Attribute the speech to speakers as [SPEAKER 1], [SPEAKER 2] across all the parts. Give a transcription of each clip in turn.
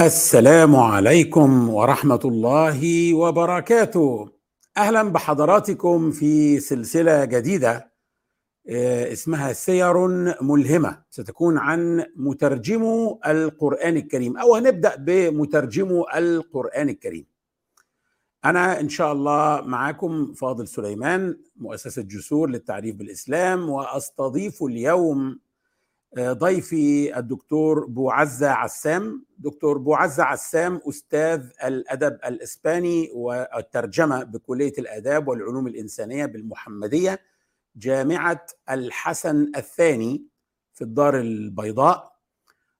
[SPEAKER 1] السلام عليكم ورحمة الله وبركاته. أهلا بحضراتكم في سلسلة جديدة آه، اسمها سير ملهمة ستكون عن مترجمو القرآن الكريم أو هنبدأ بمترجمو القرآن الكريم. أنا إن شاء الله معاكم فاضل سليمان مؤسسة جسور للتعريف بالإسلام وأستضيف اليوم ضيفي الدكتور بوعزة عسام. دكتور بوعزة عسام أستاذ الأدب الإسباني والترجمة بكلية الآداب والعلوم الإنسانية بالمحمدية جامعة الحسن الثاني في الدار البيضاء.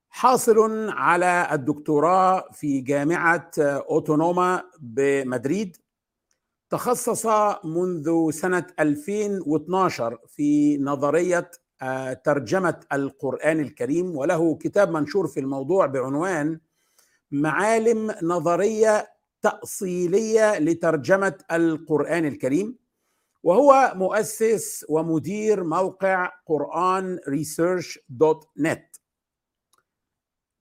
[SPEAKER 1] حاصل على الدكتوراه في جامعة أوتونوما بمدريد. تخصص منذ سنة 2012 في نظرية ترجمة القرآن الكريم وله كتاب منشور في الموضوع بعنوان معالم نظرية تأصيلية لترجمة القرآن الكريم وهو مؤسس ومدير موقع قرآن ريسيرش دوت نت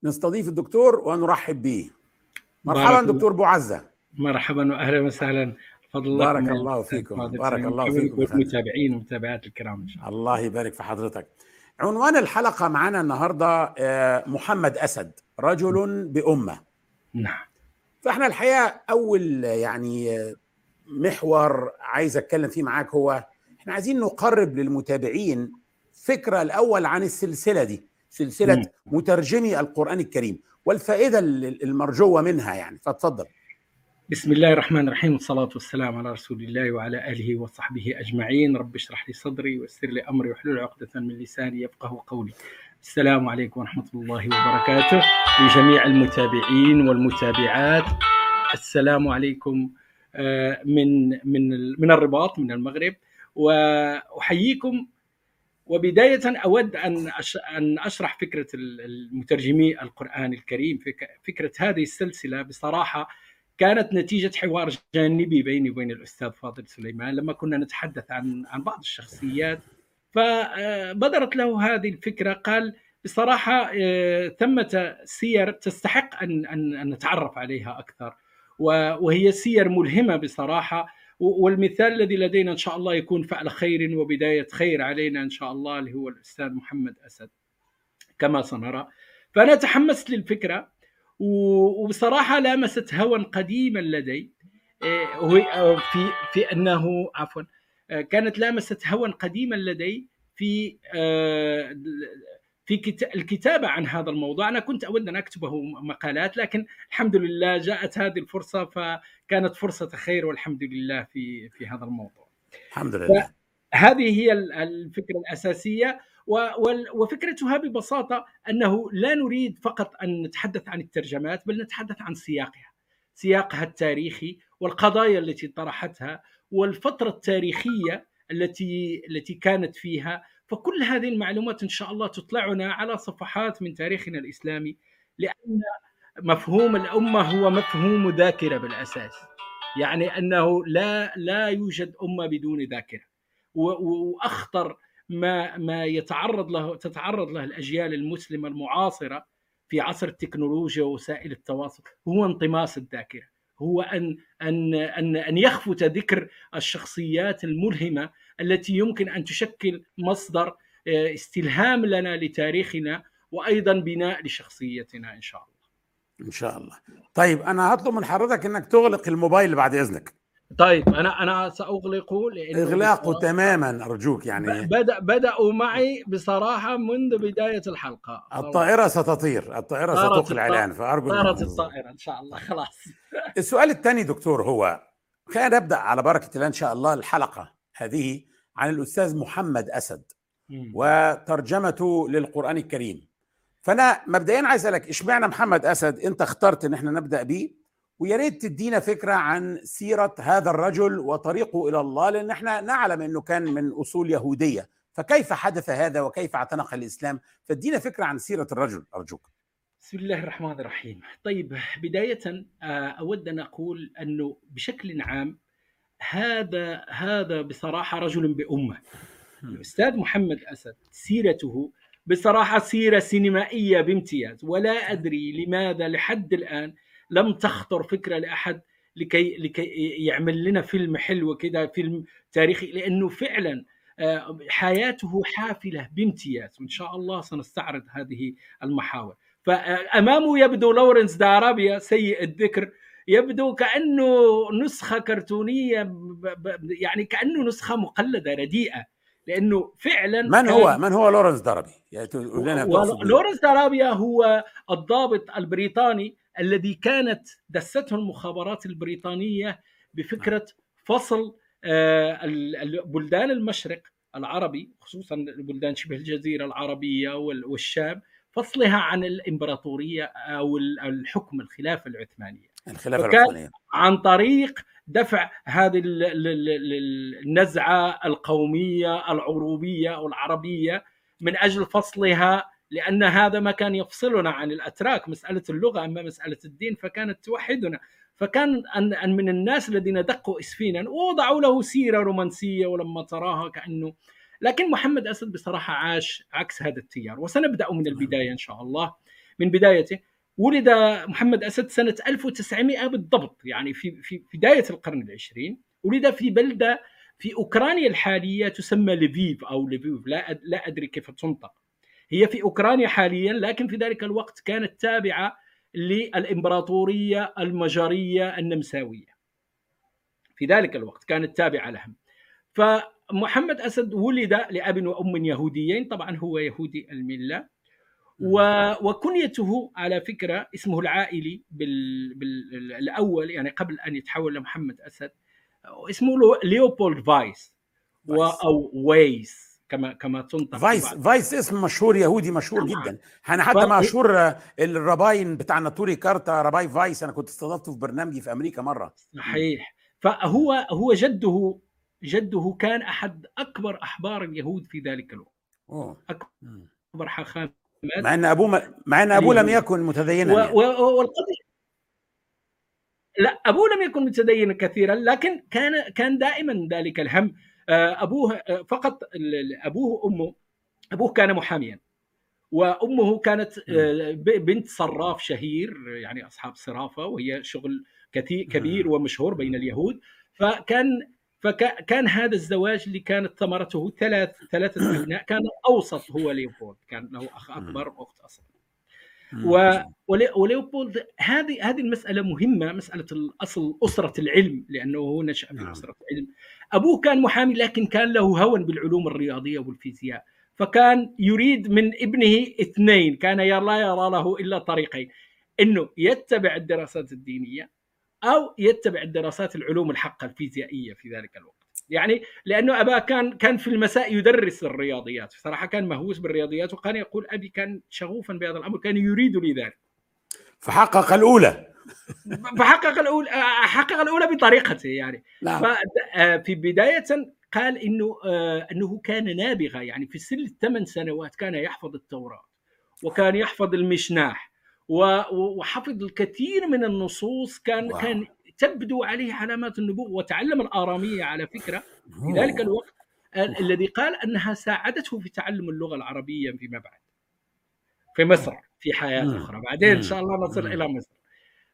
[SPEAKER 1] نستضيف الدكتور ونرحب به. مرحبا دكتور بوعزة.
[SPEAKER 2] مرحبا واهلا وسهلا.
[SPEAKER 1] فضل الله بارك الله فيكم بارك الله فيكم
[SPEAKER 2] والمتابعين والمتابعات الكرام إن
[SPEAKER 1] شاء الله. الله يبارك في حضرتك. عنوان الحلقة معنا النهارده آه، محمد أسد رجل بأمة.
[SPEAKER 2] نعم.
[SPEAKER 1] فإحنا الحقيقة أول يعني محور عايز أتكلم فيه معاك هو إحنا عايزين نقرب للمتابعين فكرة الأول عن السلسلة دي سلسلة مترجمي القرآن الكريم والفائدة المرجوة منها يعني. فاتفضل
[SPEAKER 2] بسم الله الرحمن الرحيم والصلاة والسلام على رسول الله وعلى آله وصحبه أجمعين رب اشرح لي صدري ويسر لي أمري واحلل عقدة من لساني يفقه قولي السلام عليكم ورحمة الله وبركاته لجميع المتابعين والمتابعات السلام عليكم من من من الرباط من المغرب وأحييكم وبداية أود أن أن أشرح فكرة المترجمي القرآن الكريم فكرة هذه السلسلة بصراحة كانت نتيجة حوار جانبي بيني وبين الأستاذ فاضل سليمان لما كنا نتحدث عن عن بعض الشخصيات. فبدرت له هذه الفكرة. قال بصراحة آه، ثمة سير تستحق أن أن نتعرف عليها أكثر. وهي سير ملهمة بصراحة. والمثال الذي لدينا إن شاء الله يكون فعل خير وبداية خير علينا إن شاء الله اللي هو الأستاذ محمد أسد كما سنرى. فأنا تحمست للفكرة. وبصراحة لامست هوى قديما لدي. آه، آه، في في أنه عفوا آه، كانت لامست هوى قديما لدي في في الكتابة عن هذا الموضوع. أنا كنت أود أن أكتبه مقالات لكن الحمد لله جاءت هذه الفرصة فكانت فرصة خير والحمد لله في في هذا الموضوع.
[SPEAKER 1] الحمد لله.
[SPEAKER 2] هذه هي الفكرة الأساسية. وفكرتها ببساطة أنه لا نريد فقط أن نتحدث عن الترجمات بل نتحدث عن سياقها سياقها التاريخي والقضايا التي طرحتها والفترة التاريخية التي التي كانت فيها. فكل هذه المعلومات إن شاء الله تطلعنا على صفحات من تاريخنا الإسلامي لأن مفهوم الأمة هو مفهوم ذاكرة بالأساس. يعني أنه لا لا يوجد أمة بدون ذاكرة. وأخطر ما ما يتعرض له تتعرض له الأجيال المسلمة المعاصرة في عصر التكنولوجيا ووسائل التواصل هو انطماس الذاكرة هو أن أن أن أن يخفت ذكر الشخصيات الملهمة التي يمكن أن تشكل مصدر آه، استلهام لنا لتاريخنا وأيضا بناء لشخصيتنا إن شاء الله.
[SPEAKER 1] إن شاء الله. طيب أنا هطلب من حضرتك إنك تغلق الموبايل بعد إذنك.
[SPEAKER 2] طيب أنا أنا سأغلقه
[SPEAKER 1] لأنه إغلاقه تماما أرجوك يعني.
[SPEAKER 2] بدا بدأوا معي بصراحة منذ بداية الحلقة.
[SPEAKER 1] الطائرة ستطير الطائرة ستقلع الآن فأرجو
[SPEAKER 2] طارت الطائرة إن شاء الله خلاص.
[SPEAKER 1] السؤال الثاني دكتور هو خلينا نبدأ على بركة الله إن شاء الله الحلقة هذه عن الأستاذ محمد أسد وترجمته للقرآن الكريم. فأنا مبدئيا عايز أسألك اشمعنى محمد أسد؟ أنت اخترت إن إحنا نبدأ بيه؟ ويا ريت تدينا فكرة عن سيرة هذا الرجل وطريقه إلى الله لأن إحنا نعلم إنه كان من أصول يهودية. فكيف حدث هذا وكيف اعتنق الإسلام؟ فادينا فكرة عن سيرة الرجل أرجوك.
[SPEAKER 2] بسم الله الرحمن الرحيم. طيب بداية آه، أود أن أقول انه بشكل عام هذا هذا بصراحة رجل بأمة. الأستاذ محمد أسد سيرته بصراحة سيرة سينمائية بامتياز ولا أدري لماذا لحد الآن لم تخطر فكرة لأحد لكي لكي يعمل لنا فيلم حلو كذا فيلم تاريخي لأنه فعلا آه، حياته حافلة بامتياز. وان شاء الله سنستعرض هذه المحاور. فأمامه يبدو لورنس دارابيا سيء الذكر. يبدو كأنه نسخة كرتونية يعني كأنه نسخة مقلدة رديئة. لأنه فعلا
[SPEAKER 1] من هو؟ من هو لورنس دارابي؟
[SPEAKER 2] يعني لورنس دارابيا هو الضابط البريطاني. الذي كانت دسته المخابرات البريطانية بفكرة فصل آه، بلدان المشرق العربي خصوصا بلدان شبه الجزيرة العربية والشام فصلها عن الإمبراطورية أو الحكم الخلافة العثمانية.
[SPEAKER 1] الخلافة العثمانية.
[SPEAKER 2] عن طريق دفع هذه النزعة القومية العروبية أو العربيه من أجل فصلها لأن هذا ما كان يفصلنا عن الأتراك مسألة اللغة أما مسألة الدين فكانت توحدنا. فكان أن من الناس الذين دقوا اسفينا ووضعوا له سيرة رومانسية ولما تراها كأنه. لكن محمد أسد بصراحة عاش عكس هذا التيار وسنبدأ من البداية إن شاء الله من بدايته. ولد محمد أسد سنة 1900 بالضبط يعني في في بداية القرن العشرين. ولد في بلدة في أوكرانيا الحالية تسمى لفيف أو لفيف لا لا أدري كيف تنطق. هي في أوكرانيا حاليا لكن في ذلك الوقت كانت تابعة للإمبراطورية المجرية النمساوية. في ذلك الوقت كانت تابعة لهم. فمحمد أسد ولد لأب وأم يهوديين طبعا هو يهودي الملة و... وكنيته على فكرة اسمه العائلي بال... بالاول يعني قبل أن يتحول لمحمد أسد اسمه ليوبولد فايس. و... أو ويس. كما كما تنطق
[SPEAKER 1] فايس فايس اسم مشهور يهودي مشهور طبعا. جدا أنا حتى. مشهور ال rabbi بتاع ناتوري كارتا rabbi فايس أنا كنت استضفته في برنامجي في أمريكا مرة
[SPEAKER 2] صحيح فهو هو جده جده كان أحد أكبر أحبار اليهود في ذلك الوقت
[SPEAKER 1] أوه.
[SPEAKER 2] أكبر حاخام
[SPEAKER 1] مع أن أبوه مع أن أبوه لم يكن متدينا و...
[SPEAKER 2] يعني. والقضية لا أبوه لم يكن متدينا كثيرا لكن كان كان دائما ذلك الهم آه، أبوه آه، فقط أبوه وامه أبوه كان محاميا. وأمه كانت آه، بنت صراف شهير يعني أصحاب صرافة وهي شغل كثير كبير ومشهور بين اليهود. فكان فكان هذا الزواج اللي كانت ثمرته ثلاث ثلاثة أبناء كان الاوسط هو ليوبولد. كان له أخ أكبر واخت أصغر. وليوبولد هذه هذه المسألة مهمة مسألة الأصل أسرة العلم لأنه هو نشأ في نعم. أسرة العلم. أبوه كان محامي لكن كان له هوى بالعلوم الرياضية والفيزياء. فكان يريد من ابنه اثنين كان لا يرى له إلا طريقين. إنه يتبع الدراسات الدينية أو يتبع الدراسات العلوم الحقة الفيزيائية في ذلك الوقت. يعني لأنه أباه كان كان في المساء يدرس الرياضيات. صراحة كان مهووس بالرياضيات وكان يقول أبي كان شغوفا بهذا الأمر كان يريد لي ذلك.
[SPEAKER 1] فحقق الأولى.
[SPEAKER 2] فحقق الاولى حقق الأولى بطريقته يعني. نعم. آه، في بداية قال إنه آه، إنه كان نابغة يعني في سن الثمان سنوات كان يحفظ التوراة وكان يحفظ المشناح وحفظ الكثير من النصوص كان واو. كان تبدو عليه علامات النبوة وتعلم الآرامية على فكرة. في ذلك الوقت الذي قال أنها ساعدته في تعلم اللغة العربية فيما بعد في مصر في حياة أخرى. بعدين إن شاء الله نصل إلى مصر.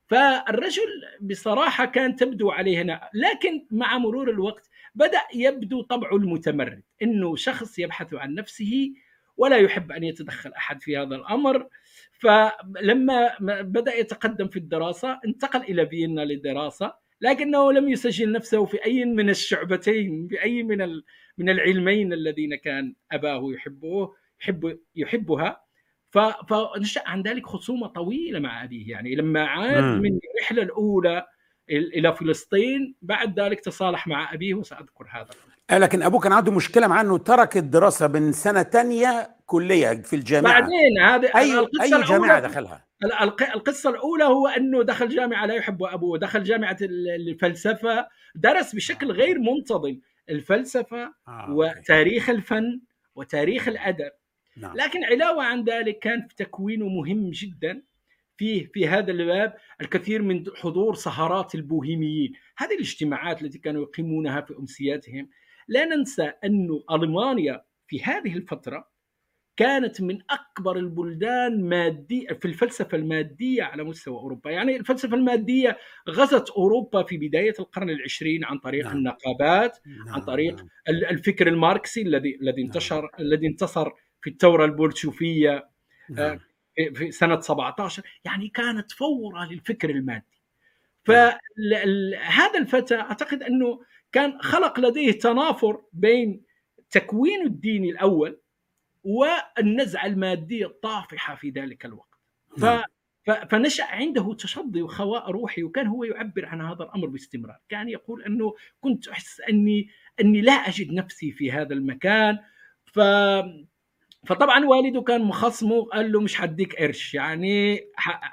[SPEAKER 2] فالرجل بصراحة كان تبدو عليه هنا لكن مع مرور الوقت بدأ يبدو طبعه المتمرد أنه شخص يبحث عن نفسه ولا يحب أن يتدخل أحد في هذا الأمر. فلما بدأ يتقدم في الدراسة انتقل إلى فيينا للدراسة لكنه لم يسجل نفسه في أي من الشعبتين في أي من من العلمين الذين كان أباه يحبه يحب يحبها. فنشأ عن ذلك خصومة طويلة مع أبيه. يعني لما عاد من الرحلة الأولى إلى فلسطين بعد ذلك تصالح مع أبيه وسأذكر هذا
[SPEAKER 1] آه، لكن أبوه كان عنده مشكلة مع أنه ترك الدراسة من سنة ثانية كلية في الجامعة.
[SPEAKER 2] بعدين هذه
[SPEAKER 1] اي أي جامعة دخلها؟
[SPEAKER 2] القصة الأولى هو أنه دخل جامعة لا يحب أبوه دخل جامعة الفلسفة درس بشكل غير منتظم الفلسفة آه، وتاريخ الفن وتاريخ الأدب. نعم. لكن علاوة عن ذلك كان في تكوينه مهم جدا فيه في هذا الباب الكثير من حضور سهرات البوهيميين هذه الاجتماعات التي كانوا يقيمونها في أمسياتهم لا ننسى أن ألمانيا في هذه الفترة كانت من أكبر البلدان مادية في الفلسفة المادية على مستوى أوروبا، يعني الفلسفة المادية غزت أوروبا في بداية القرن العشرين عن طريق نعم. النقابات، نعم. عن طريق نعم. الفكر الماركسي الذي الذي انتشر نعم. الذي انتصر في الثورة البولشوفية نعم. في سنة 17 يعني كانت فورة للفكر المادي. فهذا الفتى أعتقد أنه كان خلق لديه تنافر بين تكوين الدين الأول والنزعة المادية الطافحة في ذلك الوقت ف نعم. فنشأ عنده تشظي وخواء روحي وكان هو يعبر عن هذا الأمر باستمرار كان يقول أنه كنت أحس أني أني لا أجد نفسي في هذا المكان ف فطبعا والده كان مخصمه قال له مش حديك قرش يعني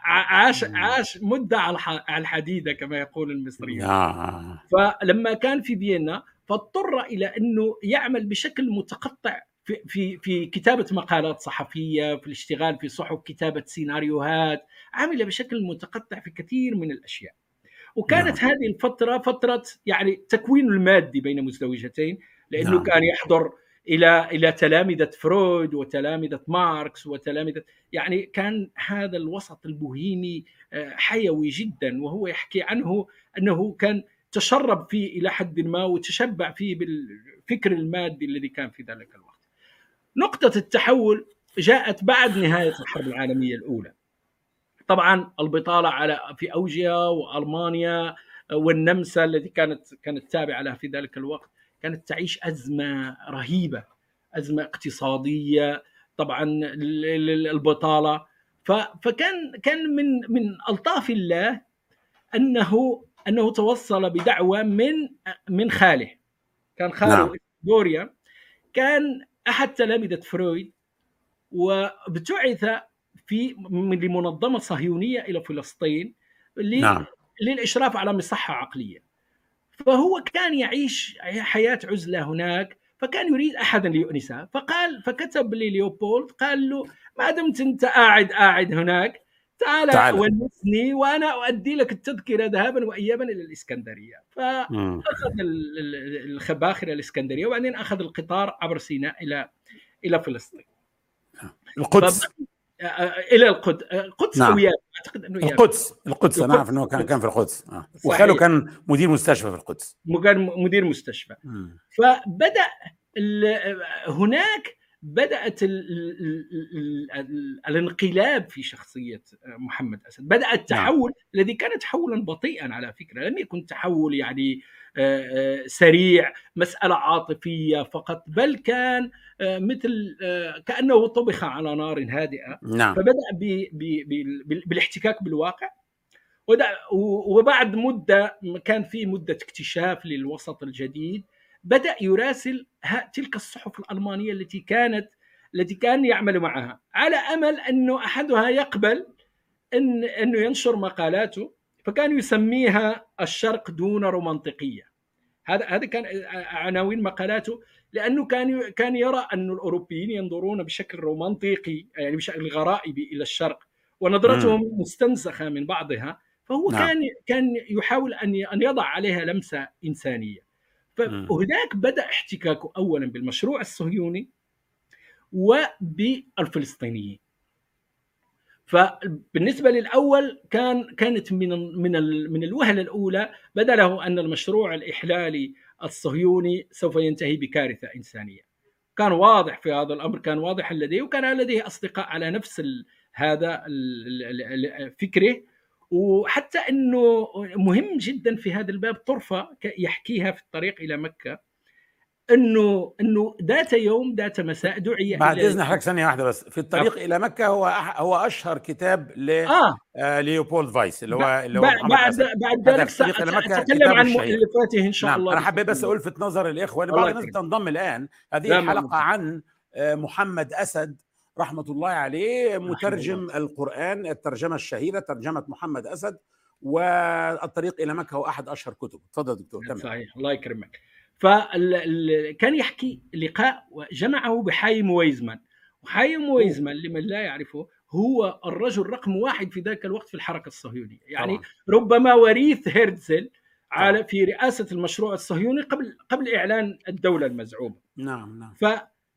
[SPEAKER 2] عاش عاش مدة على الحديدة كما يقول المصريون آه. فلما كان في فيينا فاضطر إلى إنه يعمل بشكل متقطع في في في كتابة مقالات صحفية في الاشتغال في صحف كتابة سيناريوهات عمل بشكل متقطع في كثير من الأشياء وكانت نعم. هذه الفترة فترة يعني تكوين المادي بين مزدوجتين لأنه نعم. كان يحضر إلى إلى تلامذة فرويد وتلامذة ماركس وتلامذة يعني كان هذا الوسط البوهيمي آه، حيوي جدا وهو يحكي عنه أنه كان تشرب فيه إلى حد ما وتشبع فيه بالفكر المادي الذي كان في ذلك الوقت. نقطة التحول جاءت بعد نهاية الحرب العالمية الأولى. طبعا البطالة على في أوجيا وألمانيا والنمسا التي كانت كانت تابعة لها في ذلك الوقت كانت تعيش أزمة رهيبة أزمة اقتصادية طبعا البطالة فكان كان من من ألطاف الله أنه أنه توصل بدعوة من من خاله كان خاله نعم. دوريا كان أحد تلامذة فرويد وابتعث في لمنظمة صهيونية إلى فلسطين نعم. للإشراف على مصحة عقلية فهو كان يعيش حياة عزلة هناك فكان يريد أحدا ليؤنسه. فقال فكتب لليوبولد قال له ما دمت أنت قاعد قاعد هناك. تعال, تعال. ونسني وأنا أؤدي لك التذكرة ذهابا وايابا إلى الإسكندرية. فأخذ الخباخرة الإسكندرية وبعدين أخذ القطار عبر سيناء إلى إلى فلسطين.
[SPEAKER 1] القدس.
[SPEAKER 2] إلى القدس القدس نعم. أو
[SPEAKER 1] أعتقد إنه القدس القدس أنا أعرف إنه كان كان في القدس آه. وخاله كان مدير مستشفى في القدس
[SPEAKER 2] كان مدير مستشفى مم. فبدأ هناك بدأت ال ال ال الانقلاب في شخصية محمد أسد بدأ نعم. التحول نعم. الذي كان تحولا بطيئا على فكرة لم يكن تحول يعني سريع مسألة عاطفية فقط بل كان مثل كأنه طبخ على نار هادئة. نعم. فبدأ بالاحتكاك بالواقع. وبعد مدة كان في مدة اكتشاف للوسط الجديد بدأ يراسل تلك الصحف الألمانية التي كانت التي كان يعمل معها على أمل أنه أحدها يقبل إن إنه ينشر مقالاته. فكان يسميها الشرق دون رومانطيقية. هذا هذا كان عناوين مقالاته لأنه كان كان يرى أن الأوروبيين ينظرون بشكل رومانطيقي يعني بشكل غرائبي إلى الشرق ونظرتهم م. مستنسخة من بعضها. فهو نعم. كان كان يحاول أن أن يضع عليها لمسة إنسانية. فهناك بدأ احتكاكه اولا بالمشروع الصهيوني وبالفلسطينيين. فبالنسبة للأول كان كانت من من من الوهلة الأولى بدا له أن المشروع الإحلالي الصهيوني سوف ينتهي بكارثة إنسانية. كان واضح في هذا الأمر كان واضحا لديه وكان لديه أصدقاء على نفس هذا فكره. وحتى إنه مهم جدا في هذا الباب طرفة يحكيها في الطريق إلى مكة. إنه إنه ذات يوم ذات مساء دعي
[SPEAKER 1] بعد إذن حضرتك ثانية واحدة بس. في الطريق أه. إلى مكة هو هو أشهر كتاب ل آه. آه ليوبولد فايس اللي هو اللي هو
[SPEAKER 2] بعد بعد ذلك سأتكلم عن مؤلفاته إن شاء نعم. الله.
[SPEAKER 1] أنا حبيت بس الفت نظر الاخوه بعض الناس تنضم الآن هذه الحلقة عن آه، محمد أسد رحمة الله عليه مترجم الله. القرآن الترجمة الشهيرة ترجمة محمد أسد والطريق إلى مكة هو أحد أشهر كتب. تفضل دكتور.
[SPEAKER 2] تمام. صحيح. الله يكرمك. فكان يحكي لقاء جمعه بحايم ويزمان وحايم ويزمان لمن لا يعرفه هو الرجل رقم واحد في ذاك الوقت في الحركة الصهيونية. يعني طبعا. ربما وريث هيرتزل على في رئاسة المشروع الصهيوني قبل قبل إعلان الدولة المزعومة.
[SPEAKER 1] نعم نعم.
[SPEAKER 2] ف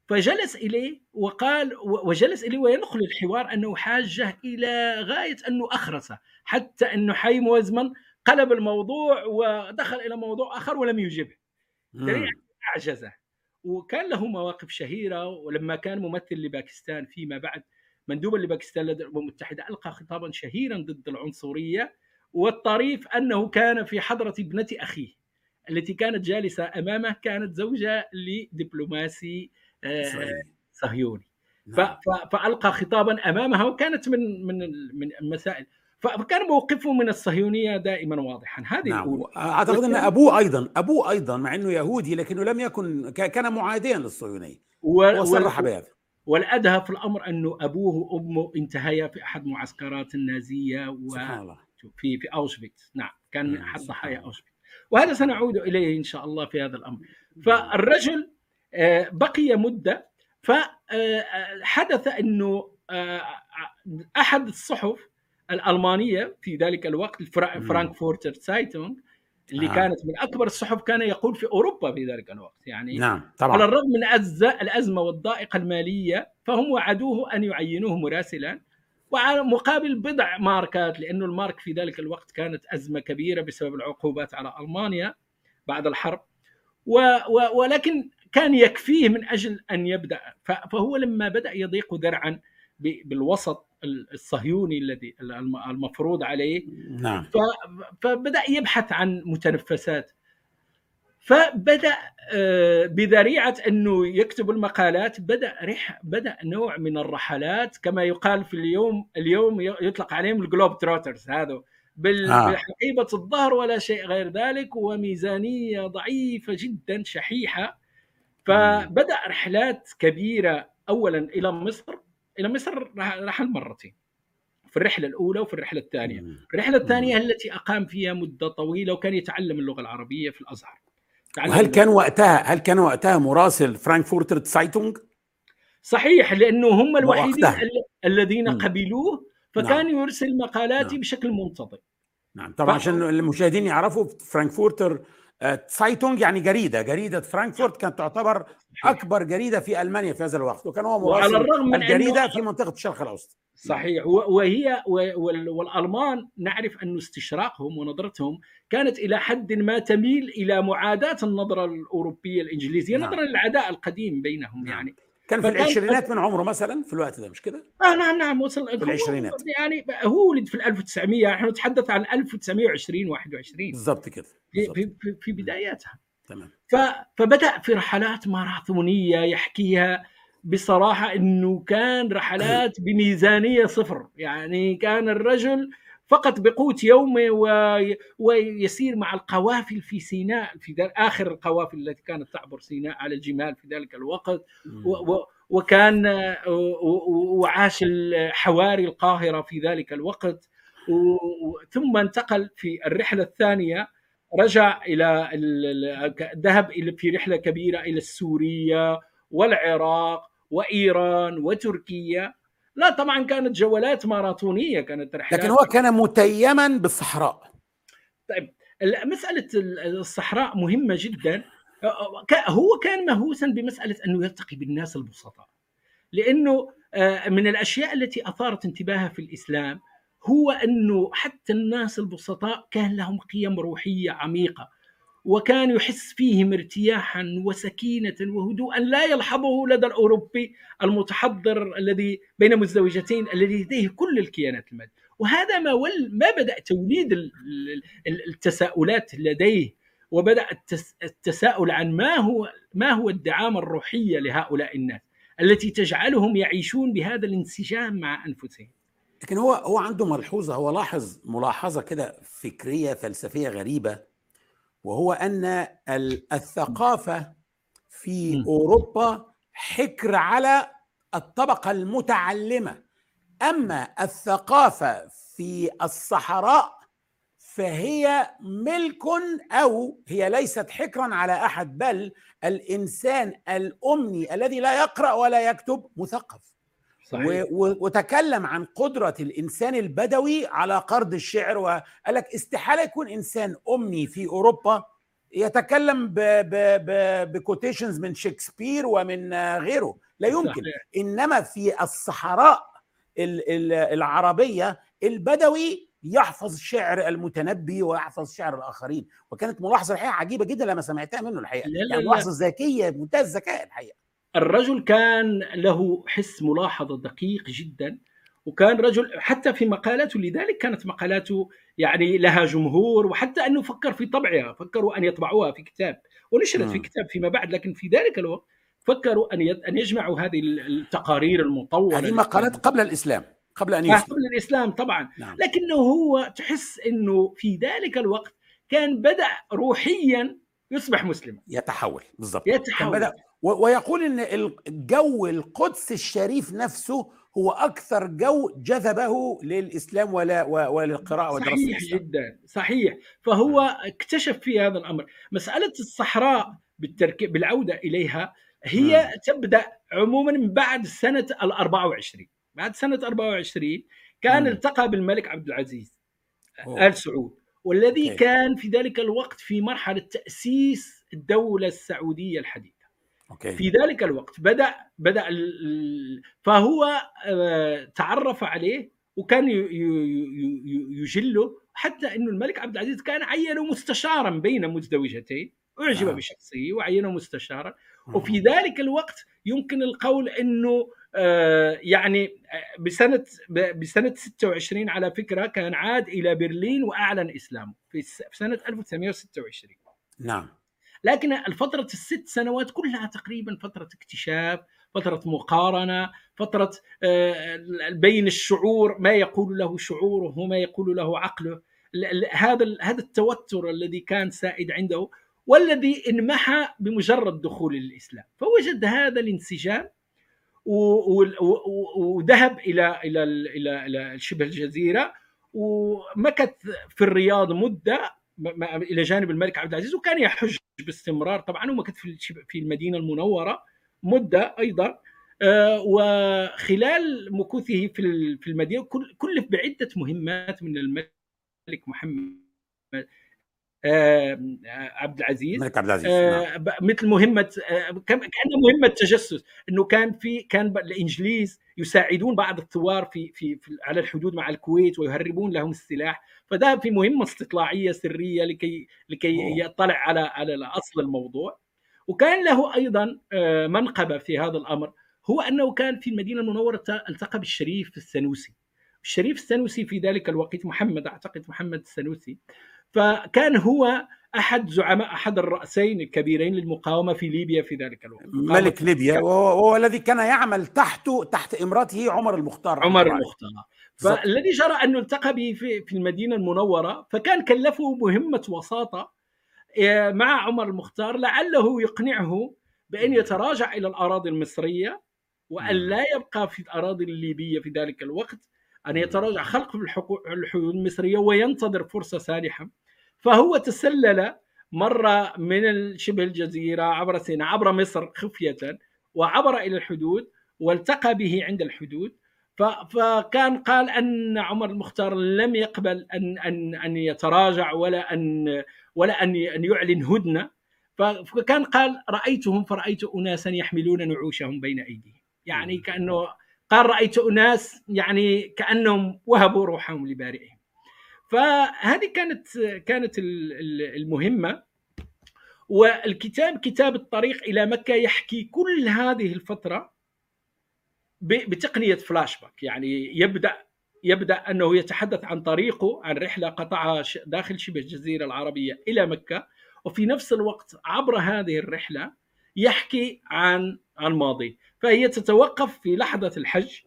[SPEAKER 2] فجلس إليه وقال وجلس إليه وينقل الحوار أنه حاجة إلى غاية أنه اخرسه حتى انه حيم وزمن قلب الموضوع ودخل إلى موضوع آخر ولم يجبه. أعجزة. وكان له مواقف شهيرة ولما كان ممثل لباكستان فيما بعد مندوبا لباكستان لدى الأمم المتحدة ألقى خطابا شهيرا ضد العنصرية والطريف أنه كان في حضرة ابنة أخيه التي كانت جالسة أمامه كانت زوجة لدبلوماسي صهيوني. نعم. فألقى خطابا أمامها وكانت من من من المسائل. فكان موقفه من الصهيونية دائما واضحا. هذه
[SPEAKER 1] نعم. أعتقد أن أبوه أيضا أبوه أيضا مع إنه يهودي لكنه لم يكن كان معاديا للصهيونية. و... وصرح بهذا.
[SPEAKER 2] والأدهى في الأمر انه أبوه وأمه انتهيا في أحد معسكرات النازية و... سبحان الله. في في أوشفيتس. نعم كان من احد ضحايا أوشفيتس. وهذا سنعود إليه إن شاء الله في هذا الأمر. فالرجل آه، بقي مدة فحدث أنه آه، أحد الصحف الألمانية في ذلك الوقت فرانكفورتر سايتونغ اللي آه. كانت من أكبر الصحف كان يقول في أوروبا في ذلك الوقت. يعني
[SPEAKER 1] نعم طبعا.
[SPEAKER 2] على الرغم من الأزمة والضائقة المالية فهم وعدوه أن يعينوه مراسلا. وعلى مقابل بضع ماركات لأنه المارك في ذلك الوقت كانت أزمة كبيرة بسبب العقوبات على ألمانيا بعد الحرب. و و ولكن كان يكفيه من أجل أن يبدأ. فهو لما بدأ يضيق ذرعا بالوسط الصهيوني الذي المفروض عليه.
[SPEAKER 1] نعم.
[SPEAKER 2] فبدأ يبحث عن متنفسات. فبدأ آه، بذريعة أنه يكتب المقالات بدأ رح بدأ نوع من الرحلات كما يقال في اليوم اليوم يطلق عليهم الجلوب تروترز هذا. آه. بحقيبة الظهر ولا شيء غير ذلك وميزانية ضعيفة جدا شحيحة. فبدأ رحلات كبيرة اولا إلى مصر إلى مصر رحل مرتين في الرحلة الأولى وفي الرحلة الثانية. الرحلة الثانية التي أقام فيها مدة طويلة وكان يتعلم اللغة العربية في الأزهر.
[SPEAKER 1] وهل كان وقتها هل كان وقتها مراسل فرانكفورتر سايتونغ
[SPEAKER 2] صحيح لأنه هم الوحيدين الذين قبلوه فكان نعم. يرسل مقالاته نعم. بشكل منتظم.
[SPEAKER 1] نعم طبعا ف... عشان المشاهدين يعرفوا فرانكفورتر سايتونج يعني جريدة. جريدة فرانكفورت كانت تعتبر أكبر جريدة في ألمانيا في هذا الوقت وكان هو مراسل الرغم من الجريدة في منطقة الشرق الأوسط.
[SPEAKER 2] صحيح. وهي والألمان نعرف أن استشراقهم ونظرتهم كانت إلى حد ما تميل إلى معاداة النظرة الأوروبية الإنجليزية نعم. نظرا للعداء القديم بينهم نعم. يعني.
[SPEAKER 1] كان في العشرينات من عمره مثلا في الوقت ده مش كده؟
[SPEAKER 2] آه نعم نعم وصل
[SPEAKER 1] في العشرينات.
[SPEAKER 2] يعني هو ولد في 1900 نحن نتحدث عن 1920 21
[SPEAKER 1] بالضبط كده
[SPEAKER 2] في, في, في بداياتها.
[SPEAKER 1] تمام.
[SPEAKER 2] فبدأ في رحلات ماراثونية يحكيها بصراحة إنه كان رحلات بميزانية صفر. يعني كان الرجل فقط بقوت يومه ويسير مع القوافل في سيناء في آخر القوافل التي كانت تعبر سيناء على الجمال في ذلك الوقت. وكان وعاش حواري القاهرة في ذلك الوقت. ثم انتقل في الرحلة الثانية رجع إلى ذهب في رحلة كبيرة إلى سوريا والعراق وإيران وتركيا. لا طبعا كانت جولات ماراثونية كانت
[SPEAKER 1] رحلات. لكن هو كان متيما بالصحراء.
[SPEAKER 2] طيب مسألة الصحراء مهمة جدا. هو كان مهووسا بمسألة أنه يلتقي بالناس البسطاء. لأنه من الأشياء التي أثارت انتباهه في الإسلام هو أنه حتى الناس البسطاء كان لهم قيم روحية عميقة. وكان يحس فيهم ارتياحا وسكينة وهدوءا. لا يلحظه لدى الأوروبي المتحضر الذي بين مزدوجتين الذي لديه كل الكيانات المادية. وهذا ما ول ما بدأ توليد التساؤلات لديه وبدأ التساؤل عن ما هو ما هو الدعامة الروحية لهؤلاء الناس التي تجعلهم يعيشون بهذا الانسجام مع أنفسهم.
[SPEAKER 1] لكن هو هو عنده ملحوظة هو لاحظ ملاحظة كده فكرية فلسفية غريبة. وهو أن الثقافة في أوروبا حكر على الطبقة المتعلمة. أما الثقافة في الصحراء فهي ملك أو هي ليست حكرا على أحد بل الإنسان الأمني الذي لا يقرأ ولا يكتب مثقف. صحيح. وتكلم عن قدرة الإنسان البدوي على قرض الشعر وقال لك استحالة يكون إنسان أمي في أوروبا. يتكلم بكوتيشنز من شكسبير ومن غيره. لا يمكن. صحيح. إنما في الصحراء العربية البدوي يحفظ شعر المتنبي ويحفظ شعر الآخرين. وكانت ملاحظة الحقيقة عجيبة جدا لما سمعتها منه الحقيقة. لا لا يعني ملاحظة ذكية منتهى الذكاء الحقيقة.
[SPEAKER 2] الرجل كان له حس ملاحظه دقيق جدا وكان رجل حتى في مقالاته لذلك كانت مقالاته يعني لها جمهور وحتى أنه فكر في طبعها فكروا أن يطبعوها في كتاب ونشرت في كتاب فيما بعد لكن في ذلك الوقت فكروا أن أن يجمعوا هذه التقارير المطولة
[SPEAKER 1] هذه مقالات قبل الإسلام قبل أن يسلم
[SPEAKER 2] قبل الإسلام طبعا. نعم. لكنه هو تحس أنه في ذلك الوقت كان بدأ روحيا يصبح مسلما.
[SPEAKER 1] يتحول بالضبط.
[SPEAKER 2] يتحول.
[SPEAKER 1] بدأ ويقول إن الجو القدس الشريف نفسه هو أكثر جو جذبه للإسلام ولا وللقراءة ودراسه
[SPEAKER 2] صحيح الإسلام. جدا صحيح فهو اكتشف في هذا الأمر مسألة الصحراء بالتركيب بالعودة إليها هي م. تبدأ عموما من بعد سنة ال 24 بعد سنة 24 كان م. التقى بالملك عبد العزيز أوه. آل سعود والذي okay. كان في ذلك الوقت في مرحلة تأسيس الدولة السعودية الحديثة okay. في ذلك الوقت بدأ بدأ فهو آه، تعرف عليه وكان يجله حتى إنه الملك عبد العزيز كان عينه مستشارا بين مزدوجتين أعجب آه. بشخصيه وعينه مستشارا وفي ذلك الوقت يمكن القول إنه آه، يعني آه، بسنة بسنة 26 على فكرة كان عاد إلى برلين وأعلن إسلامه في سنة 1926
[SPEAKER 1] نعم
[SPEAKER 2] لكن الفترة الست سنوات كلها تقريبا فترة اكتشاف فترة مقارنة فترة آه، بين الشعور ما يقول له شعوره وما يقول له عقله. هذا هذا التوتر الذي كان سائد عنده والذي انمحى بمجرد دخول الإسلام. فوجد هذا الانسجام وذهب إلى إلى إلى إلى شبه الجزيرة ومكث في الرياض مدة إلى جانب الملك عبد العزيز وكان يحج باستمرار طبعا ومكث في في المدينة المنورة مدة أيضا آه، وخلال مكوثه في المدينة كلف بعدة مهمات من الملك محمد آه، عبد العزيز
[SPEAKER 1] الملك عبد العزيز آه،
[SPEAKER 2] نعم. مثل مهمة كان مهمة تجسس إنه كان في كان الإنجليز يساعدون بعض الثوار في, في, في على الحدود مع الكويت ويهربون لهم السلاح. فذهب في مهمة استطلاعية سرية لكي لكي. يطلع على على اصل الموضوع. وكان له أيضا منقبة في هذا الأمر هو أنه كان في المدينة المنورة التقى بالشريف السنوسي. الشريف السنوسي في ذلك الوقت محمد أعتقد محمد السنوسي. فكان هو أحد زعماء أحد الرأسين الكبيرين للمقاومة في ليبيا في ذلك الوقت.
[SPEAKER 1] ملك ليبيا. وهو الذي كان يعمل تحته تحت إمراته عمر المختار.
[SPEAKER 2] عمر المختار. فالذي جرى انه التقى به في, في المدينة المنورة فكان كلفه مهمة وساطة آه، مع عمر المختار لعله يقنعه بأن يتراجع إلى الأراضي المصرية وأن لا يبقى في الأراضي الليبية في ذلك الوقت أن يتراجع خلق الحدود المصرية وينتظر فرصة سانحه فهو تسلل مر من شبه الجزيرة عبر سيناء عبر مصر خفية وعبر إلى الحدود والتقى به عند الحدود. فكان قال أن عمر المختار لم يقبل أن أن أن يتراجع ولا أن ولا أن أن يعلن هدنة. فكان قال رأيتهم فرأيت اناسا يحملون نعوشهم بين أيديهم. يعني كأنه قال رأيت أناس يعني كأنهم وهبوا روحهم لبارئهم. فهذه كانت كانت المهمة. والكتاب كتاب الطريق إلى مكة يحكي كل هذه الفترة بتقنية فلاش باك. يعني يبدأ يبدأ أنه يتحدث عن طريقه عن رحلة قطعها داخل شبه الجزيرة العربية إلى مكة. وفي نفس الوقت عبر هذه الرحلة يحكي عن عن ماضي فهي تتوقف في لحظة الحج.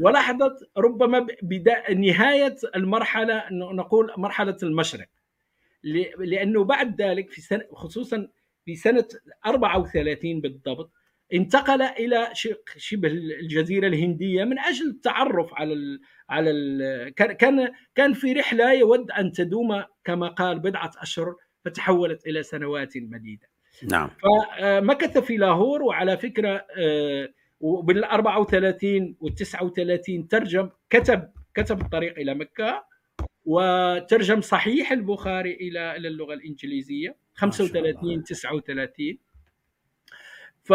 [SPEAKER 2] ولحظه ربما بدايه نهاية المرحلة نقول مرحلة المشرق لأنه بعد ذلك في سنه خصوصا في سنة 34 بالضبط انتقل إلى شبه الجزيرة الهندية من أجل التعرف على ال على ال كان كان في رحلة يود أن تدوم كما قال بضعة أشهر فتحولت إلى سنوات مديدة.
[SPEAKER 1] نعم
[SPEAKER 2] فمكث في لاهور وعلى فكرة آه، وبال 34 وال 39 ترجم كتب كتب الطريق إلى مكة وترجم صحيح البخاري إلى إلى اللغة الإنجليزية 35 39 ف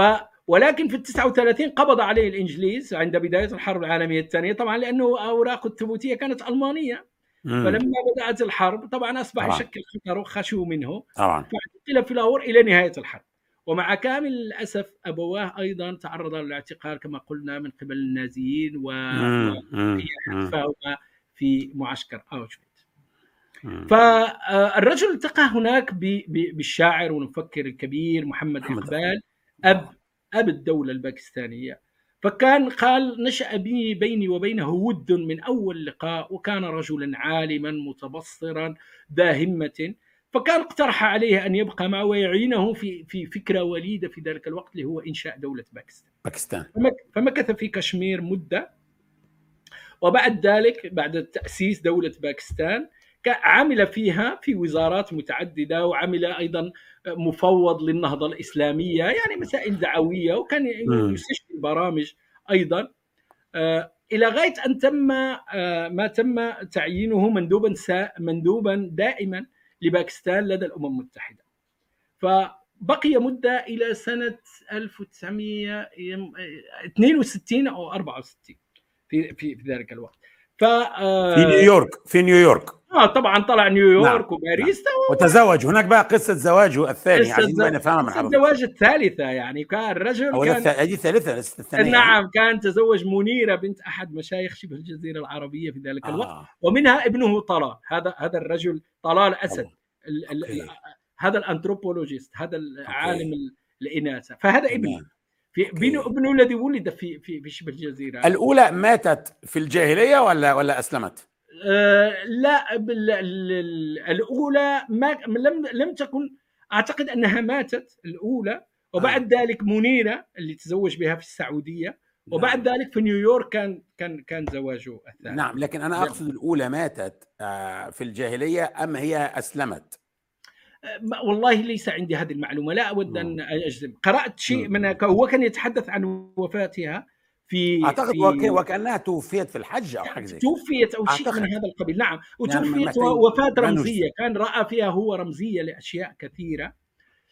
[SPEAKER 2] ولكن في ال 39 قبض عليه الإنجليز عند بداية الحرب العالمية الثانية طبعا لأنه اوراقه الثبوتية كانت ألمانية. مم. فلما بدأت الحرب طبعا أصبح. يشكل خطر وخشوا منه.
[SPEAKER 1] طبعا.
[SPEAKER 2] فاعتقل في لاهور إلى نهاية الحرب. ومع كامل الأسف أبواه أيضا تعرضا للاعتقال كما قلنا من قبل النازيين وحفاهما في معسكر اوشفيتس فالرجل التقى هناك بالشاعر والمفكر الكبير محمد, محمد إقبال. اب أب الدولة الباكستانية. فكان قال نشأ بي بيني وبينه ود من أول لقاء وكان رجلا عالما متبصرا ذا همة فكان اقترح عليه أن يبقى معه ويعينه في في فكرة وليدة في ذلك الوقت اللي هو إنشاء دولة باكستان.
[SPEAKER 1] باكستان.
[SPEAKER 2] فمكث في كشمير مدة وبعد ذلك بعد تأسيس دولة باكستان عمل فيها في وزارات متعددة وعمل أيضا مفوض للنهضة الإسلامية يعني مسائل دعوية وكان يستشفي برامج أيضا. إلى غاية أن تم ما تم تعيينه مندوبا مندوبا دائما لباكستان لدى الأمم المتحدة. فبقي مدة إلى سنة 1962 أو 64 في في في ذلك الوقت. ف
[SPEAKER 1] في نيويورك في نيويورك.
[SPEAKER 2] آه طبعا طلع نيويورك نعم. وباريس نعم.
[SPEAKER 1] وتزوج. هناك بقى قصة زواجه الثاني
[SPEAKER 2] عايزين بقى نفهمها من حضرتك. الزواج الثالثة يعني كان رجل
[SPEAKER 1] كان هذه الثالثة الثانية
[SPEAKER 2] نعم كان تزوج منيرة بنت أحد مشايخ شبه الجزيرة العربية في ذلك الوقت آه. ومنها ابنه طلال هذا هذا الرجل طلال اسد ال ال هذا الأنثروبولوجيست هذا العالم الإناثة. فهذا ابنه. في ابنه ابنه الذي ولد في في في شبه الجزيرة.
[SPEAKER 1] الأولى ماتت في الجاهلية ولا ولا أسلمت؟
[SPEAKER 2] آه لا الأولى ما لم لم تكن أعتقد أنها ماتت الأولى وبعد آه. ذلك منيره اللي تزوج بها في السعودية وبعد نعم. ذلك في نيويورك كان كان كان زواجه الثاني
[SPEAKER 1] نعم لكن أنا أقصد الأولى ماتت في الجاهلية أم هي أسلمت؟
[SPEAKER 2] والله ليس عندي هذه المعلومة لا أود أن أجزم قرأت شيء من هو كان يتحدث عن وفاتها في
[SPEAKER 1] أعتقد في وكأنها توفيت في الحج أو حاجة زي
[SPEAKER 2] توفيت أو شيء من هذا القبيل. نعم. وتوفيت يعني وفاه رمزية. كان رأى فيها هو رمزية لأشياء كثيرة.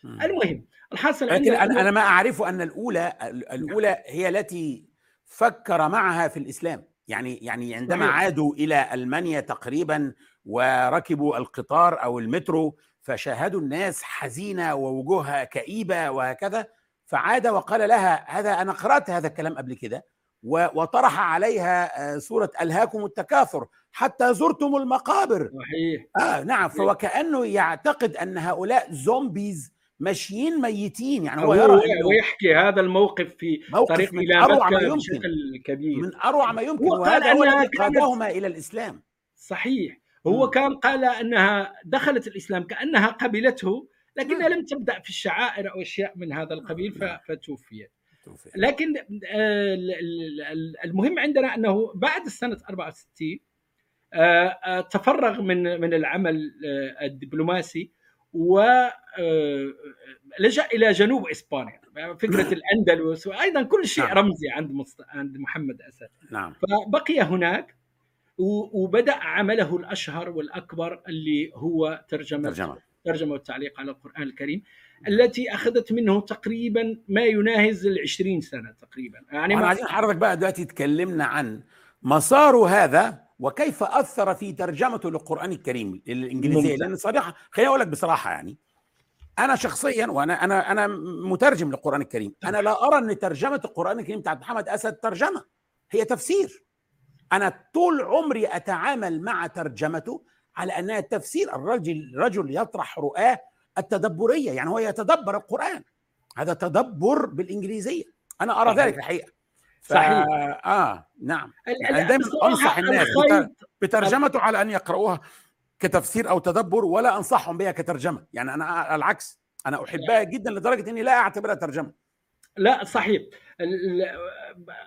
[SPEAKER 2] مم. المهم الحاصل
[SPEAKER 1] لكن أنا أنا ما اعرفه أن الاولى الأولى هي التي فكر معها في الإسلام. يعني يعني عندما صحيح. عادوا إلى ألمانيا تقريبا وركبوا القطار أو المترو فشاهدوا الناس حزينة ووجوهها كئيبة وهكذا. فعاد وقال لها هذا أنا قرأت هذا الكلام قبل كده وطرح عليها سورة ألهاكم التكاثر حتى زرتم المقابر.
[SPEAKER 2] صحيح.
[SPEAKER 1] آه نعم فوكأنه يعتقد أن هؤلاء زومبيز ماشيين ميتين يعني هو
[SPEAKER 2] يرى ويحكي هذا الموقف في موقف طريق
[SPEAKER 1] إلى أروع ما يمكن بشكل كبير. من أروع ما يمكن وهذا هو الذي قادهما إلى الإسلام.
[SPEAKER 2] صحيح. هو م. كان قال أنها دخلت الإسلام كأنها قبلته لكنها لم تبدأ في الشعائر أو أشياء من هذا القبيل فتوفيت. لكن المهم عندنا أنه بعد سنه 64 تفرغ من من العمل الدبلوماسي ولجا إلى جنوب إسبانيا. فكرة الأندلس وأيضا كل شيء نعم. رمزي عند عند محمد أسد.
[SPEAKER 1] نعم.
[SPEAKER 2] فبقي هناك وبدأ عمله الأشهر والأكبر اللي هو ترجمة
[SPEAKER 1] ترجمة.
[SPEAKER 2] ترجمة والتعليق على القرآن الكريم التي أخذت منه تقريبا ما يناهز ال 20 سنة تقريبا.
[SPEAKER 1] يعني ما عايزين حضرتك بقى دلوقتي تكلمنا عن مسار هذا وكيف أثر في ترجمته للقرآن الكريم الإنجليزية لأن صراحة خليني أقول لك بصراحة يعني أنا شخصيا وأنا أنا أنا مترجم للقرآن الكريم. أنا لا أرى أن ترجمة القرآن الكريم بتاعت محمد أسد ترجمة هي تفسير. أنا طول عمري أتعامل مع ترجمته على أنها تفسير الرجل رجل يطرح رؤاه التدبرية يعني هو يتدبر القرآن. هذا تدبر بالإنجليزية. أنا أرى ذلك الحقيقة.
[SPEAKER 2] صحيح.
[SPEAKER 1] آه نعم. يعني دايما أنصح الناس بترجمته على أن يقرؤوها كتفسير أو تدبر ولا أنصحهم بها كترجمة. يعني أنا العكس أنا أحبها جدا لدرجة إني لا أعتبرها ترجمة.
[SPEAKER 2] لا صحيح.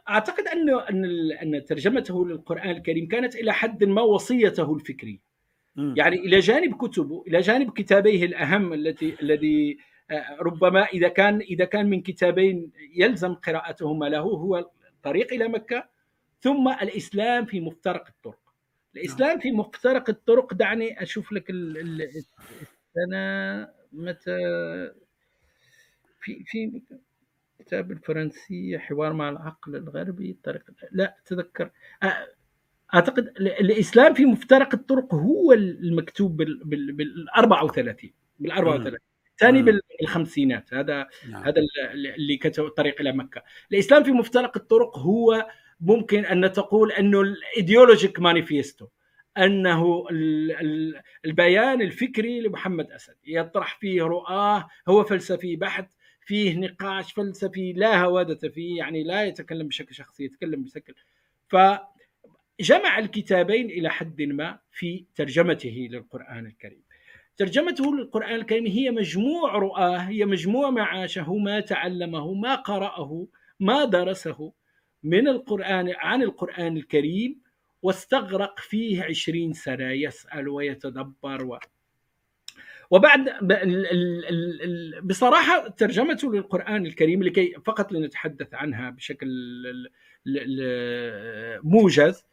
[SPEAKER 2] أعتقد ان أن ترجمته للقرآن الكريم كانت إلى حد ما وصيته الفكرية. يعني إلى جانب كتبه إلى جانب كتابيه الأهم التي الذي ربما إذا كان إذا كان من كتابين يلزم قراءتهما له هو الطريق إلى مكة ثم الإسلام في مفترق الطرق. الإسلام في مفترق الطرق دعني أشوف لك السنة متى في في كتاب الفرنسية حوار مع العقل الغربي طريقة لا أتذكر أعتقد الإسلام في مفترق الطرق هو المكتوب بال 34 بال 34 الثاني بالخمسينات. هذا نعم. هذا اللي كتب الطريق إلى مكة. الإسلام في مفترق الطرق هو ممكن أن تقول انه ال ideologic manifesto أنه البيان الفكري لمحمد أسد. يطرح فيه رؤاه هو فلسفي بحت فيه نقاش فلسفي لا هوادة فيه يعني لا يتكلم بشكل شخصي يتكلم بشكل فجمع الكتابين إلى حد ما في ترجمته للقرآن الكريم. ترجمته للقرآن الكريم هي مجموع رؤاه هي مجموع معاشه ما تعلمه ما قرأه ما درسه من القرآن عن القرآن الكريم واستغرق فيه عشرين سنة يسأل ويتدبر و وبعد بصراحة ترجمته للقرآن الكريم لكي فقط لنتحدث عنها بشكل موجز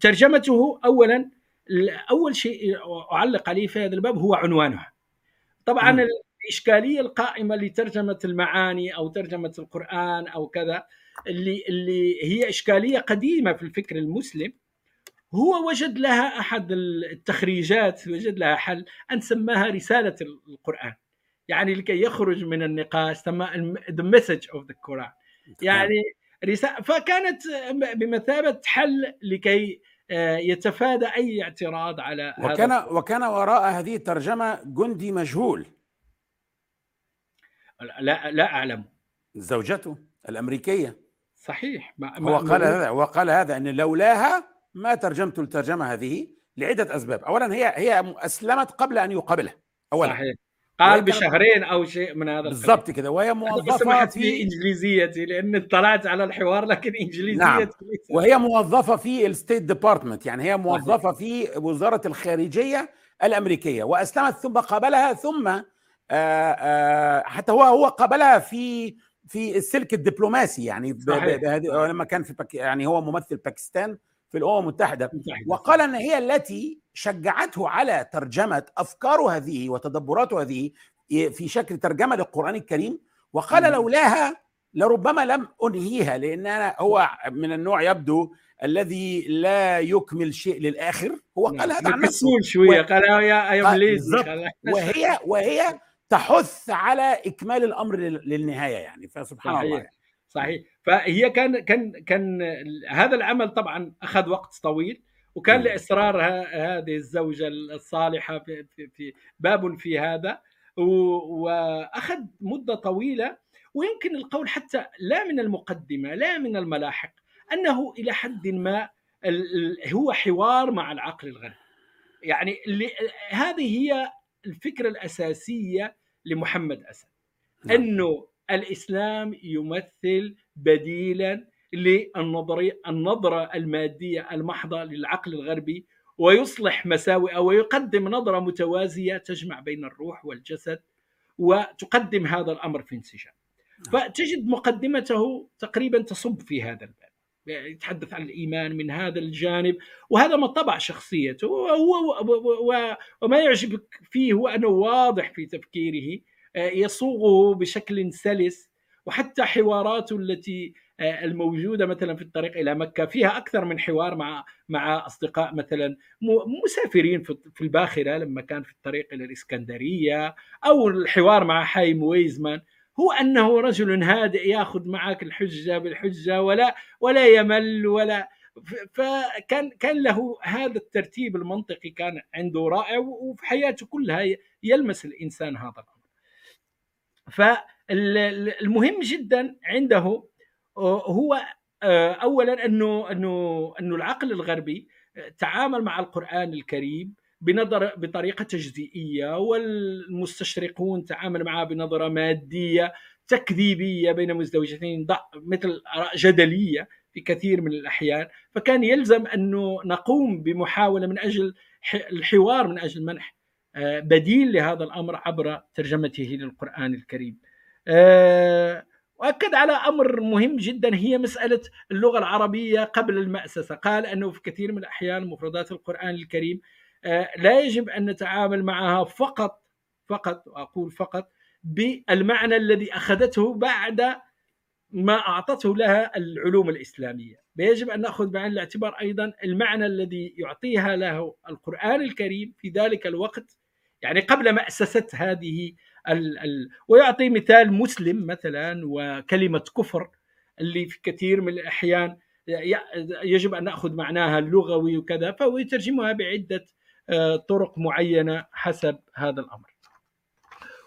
[SPEAKER 2] ترجمته أولا أول شيء أعلق عليه في هذا الباب هو عنوانها. طبعا م. الإشكالية القائمة لترجمة المعاني أو ترجمة القرآن أو كذا اللي اللي هي إشكالية قديمة في الفكر المسلم. هو وجد لها أحد التخريجات وجد لها حل أن سماها رسالة القرآن. يعني لكي يخرج من النقاش سمى the message of the Quran. يعني رسالة. فكانت بمثابة حل لكي آه، يتفادى أي اعتراض على
[SPEAKER 1] وكان هذا وكان وراء هذه الترجمة جندي مجهول.
[SPEAKER 2] لا لا أعلم.
[SPEAKER 1] زوجته الأمريكية.
[SPEAKER 2] صحيح.
[SPEAKER 1] ما هو قال هذا وقال هذا أن لولاها ما ترجمت الترجمة هذه لعدة أسباب. اولا هي هي أسلمت قبل أن يقابلها اولا.
[SPEAKER 2] صحيح. قال بشهرين أو شيء من هذا
[SPEAKER 1] بالضبط كذا وهي موظفة
[SPEAKER 2] في إنجليزيتي لأن اطلعت على الحوار لكن إنجليزيتي.
[SPEAKER 1] نعم. وهي موظفة في ال State Department يعني هي موظفة في وزارة الخارجية الأمريكية وأسلمت ثم قابلها ثم آآ آه، آآ آه، حتى هو هو قابلها في في السلك الدبلوماسي يعني لما كان في يعني هو ممثل باكستان في الأمم المتحدة. وقال إن هي التي شجعته على ترجمة أفكاره هذه وتدبراته هذه في شكل ترجمة للقرآن الكريم وقال لولاها لربما لم أنهيها لأن أنا هو من النوع يبدو الذي لا يكمل شيء للآخر. هو قال هذا
[SPEAKER 2] عن نفسه. شوية قال يا أيام
[SPEAKER 1] وهي وهي تحث على إكمال الأمر للنهاية يعني فسبحان الله. يعني.
[SPEAKER 2] صحيح. فهي كان كان كان هذا العمل طبعا أخذ وقت طويل وكان لإصرار هذه الزوجة الصالحة في, في, في باب في هذا. وأخذ مدة طويلة ويمكن القول حتى لا من المقدمة لا من الملاحق أنه إلى حد ما هو حوار مع العقل الغربي يعني هذه هي الفكرة الأساسية لمحمد أسد. نعم. أنه الإسلام يمثل بديلا للنظريه النظرة المادية المحضة للعقل الغربي ويصلح مساوئ ويقدم نظرة متوازية تجمع بين الروح والجسد وتقدم هذا الأمر في انسجام. فتجد مقدمته تقريبا تصب في هذا الباب. يتحدث عن الإيمان من هذا الجانب وهذا ما طبع شخصيته وهو وما يعجبك فيه هو أنه واضح في تفكيره يصوغه بشكل سلس وحتى حواراته التي آه، الموجودة مثلا في الطريق إلى مكة فيها أكثر من حوار مع مع أصدقاء مثلا مسافرين في الباخرة لما كان في الطريق إلى الإسكندرية أو الحوار مع حايم ويزمان هو أنه رجل هادئ يأخذ معك الحجة بالحجة ولا ولا يمل ولا فكان كان له هذا الترتيب المنطقي كان عنده رائع وفي حياته كلها يلمس الإنسان هذا الأمر. فالمهم جدا عنده آه، هو آه، اولا أنه أنه أنه العقل الغربي تعامل مع القرآن الكريم بنظر بطريقة تجزئية والمستشرقون تعامل معه بنظرة مادية تكذيبية بين مزدوجتين مثل آراء جدلية في كثير من الأحيان فكان يلزم أنه نقوم بمحاولة من أجل الحوار من أجل منح آه، بديل لهذا الأمر عبر ترجمته للقرآن الكريم. آه، وأكد على أمر مهم جدا هي مسألة اللغة العربية قبل المأسسة، قال أنه في كثير من الأحيان مفردات القرآن الكريم آه، لا يجب أن نتعامل معها فقط فقط أقول فقط بالمعنى الذي أخذته بعد ما أعطته لها العلوم الإسلامية. فيجب أن نأخذ بعين الاعتبار أيضا المعنى الذي يعطيها له القرآن الكريم في ذلك الوقت يعني قبل مأسسة هذه ال ال ويعطي مثال مسلم مثلا وكلمة كفر اللي في كثير من الأحيان يجب أن نأخذ معناها اللغوي وكذا فهو يترجمها بعدة طرق معينة حسب هذا الأمر.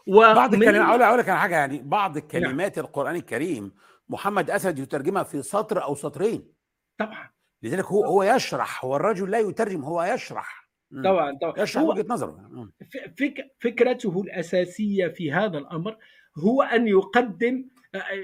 [SPEAKER 1] بعض الكلمات أقول لك على حاجة يعني بعض الكلمات نعم. القرآن الكريم محمد أسد يترجمها في سطر أو سطرين.
[SPEAKER 2] طبعا.
[SPEAKER 1] لذلك هو هو يشرح هو الرجل لا يترجم هو يشرح.
[SPEAKER 2] طبعا طبعا.
[SPEAKER 1] يشرح وجهة نظره.
[SPEAKER 2] فك فكرته الأساسية في هذا الأمر هو أن يقدم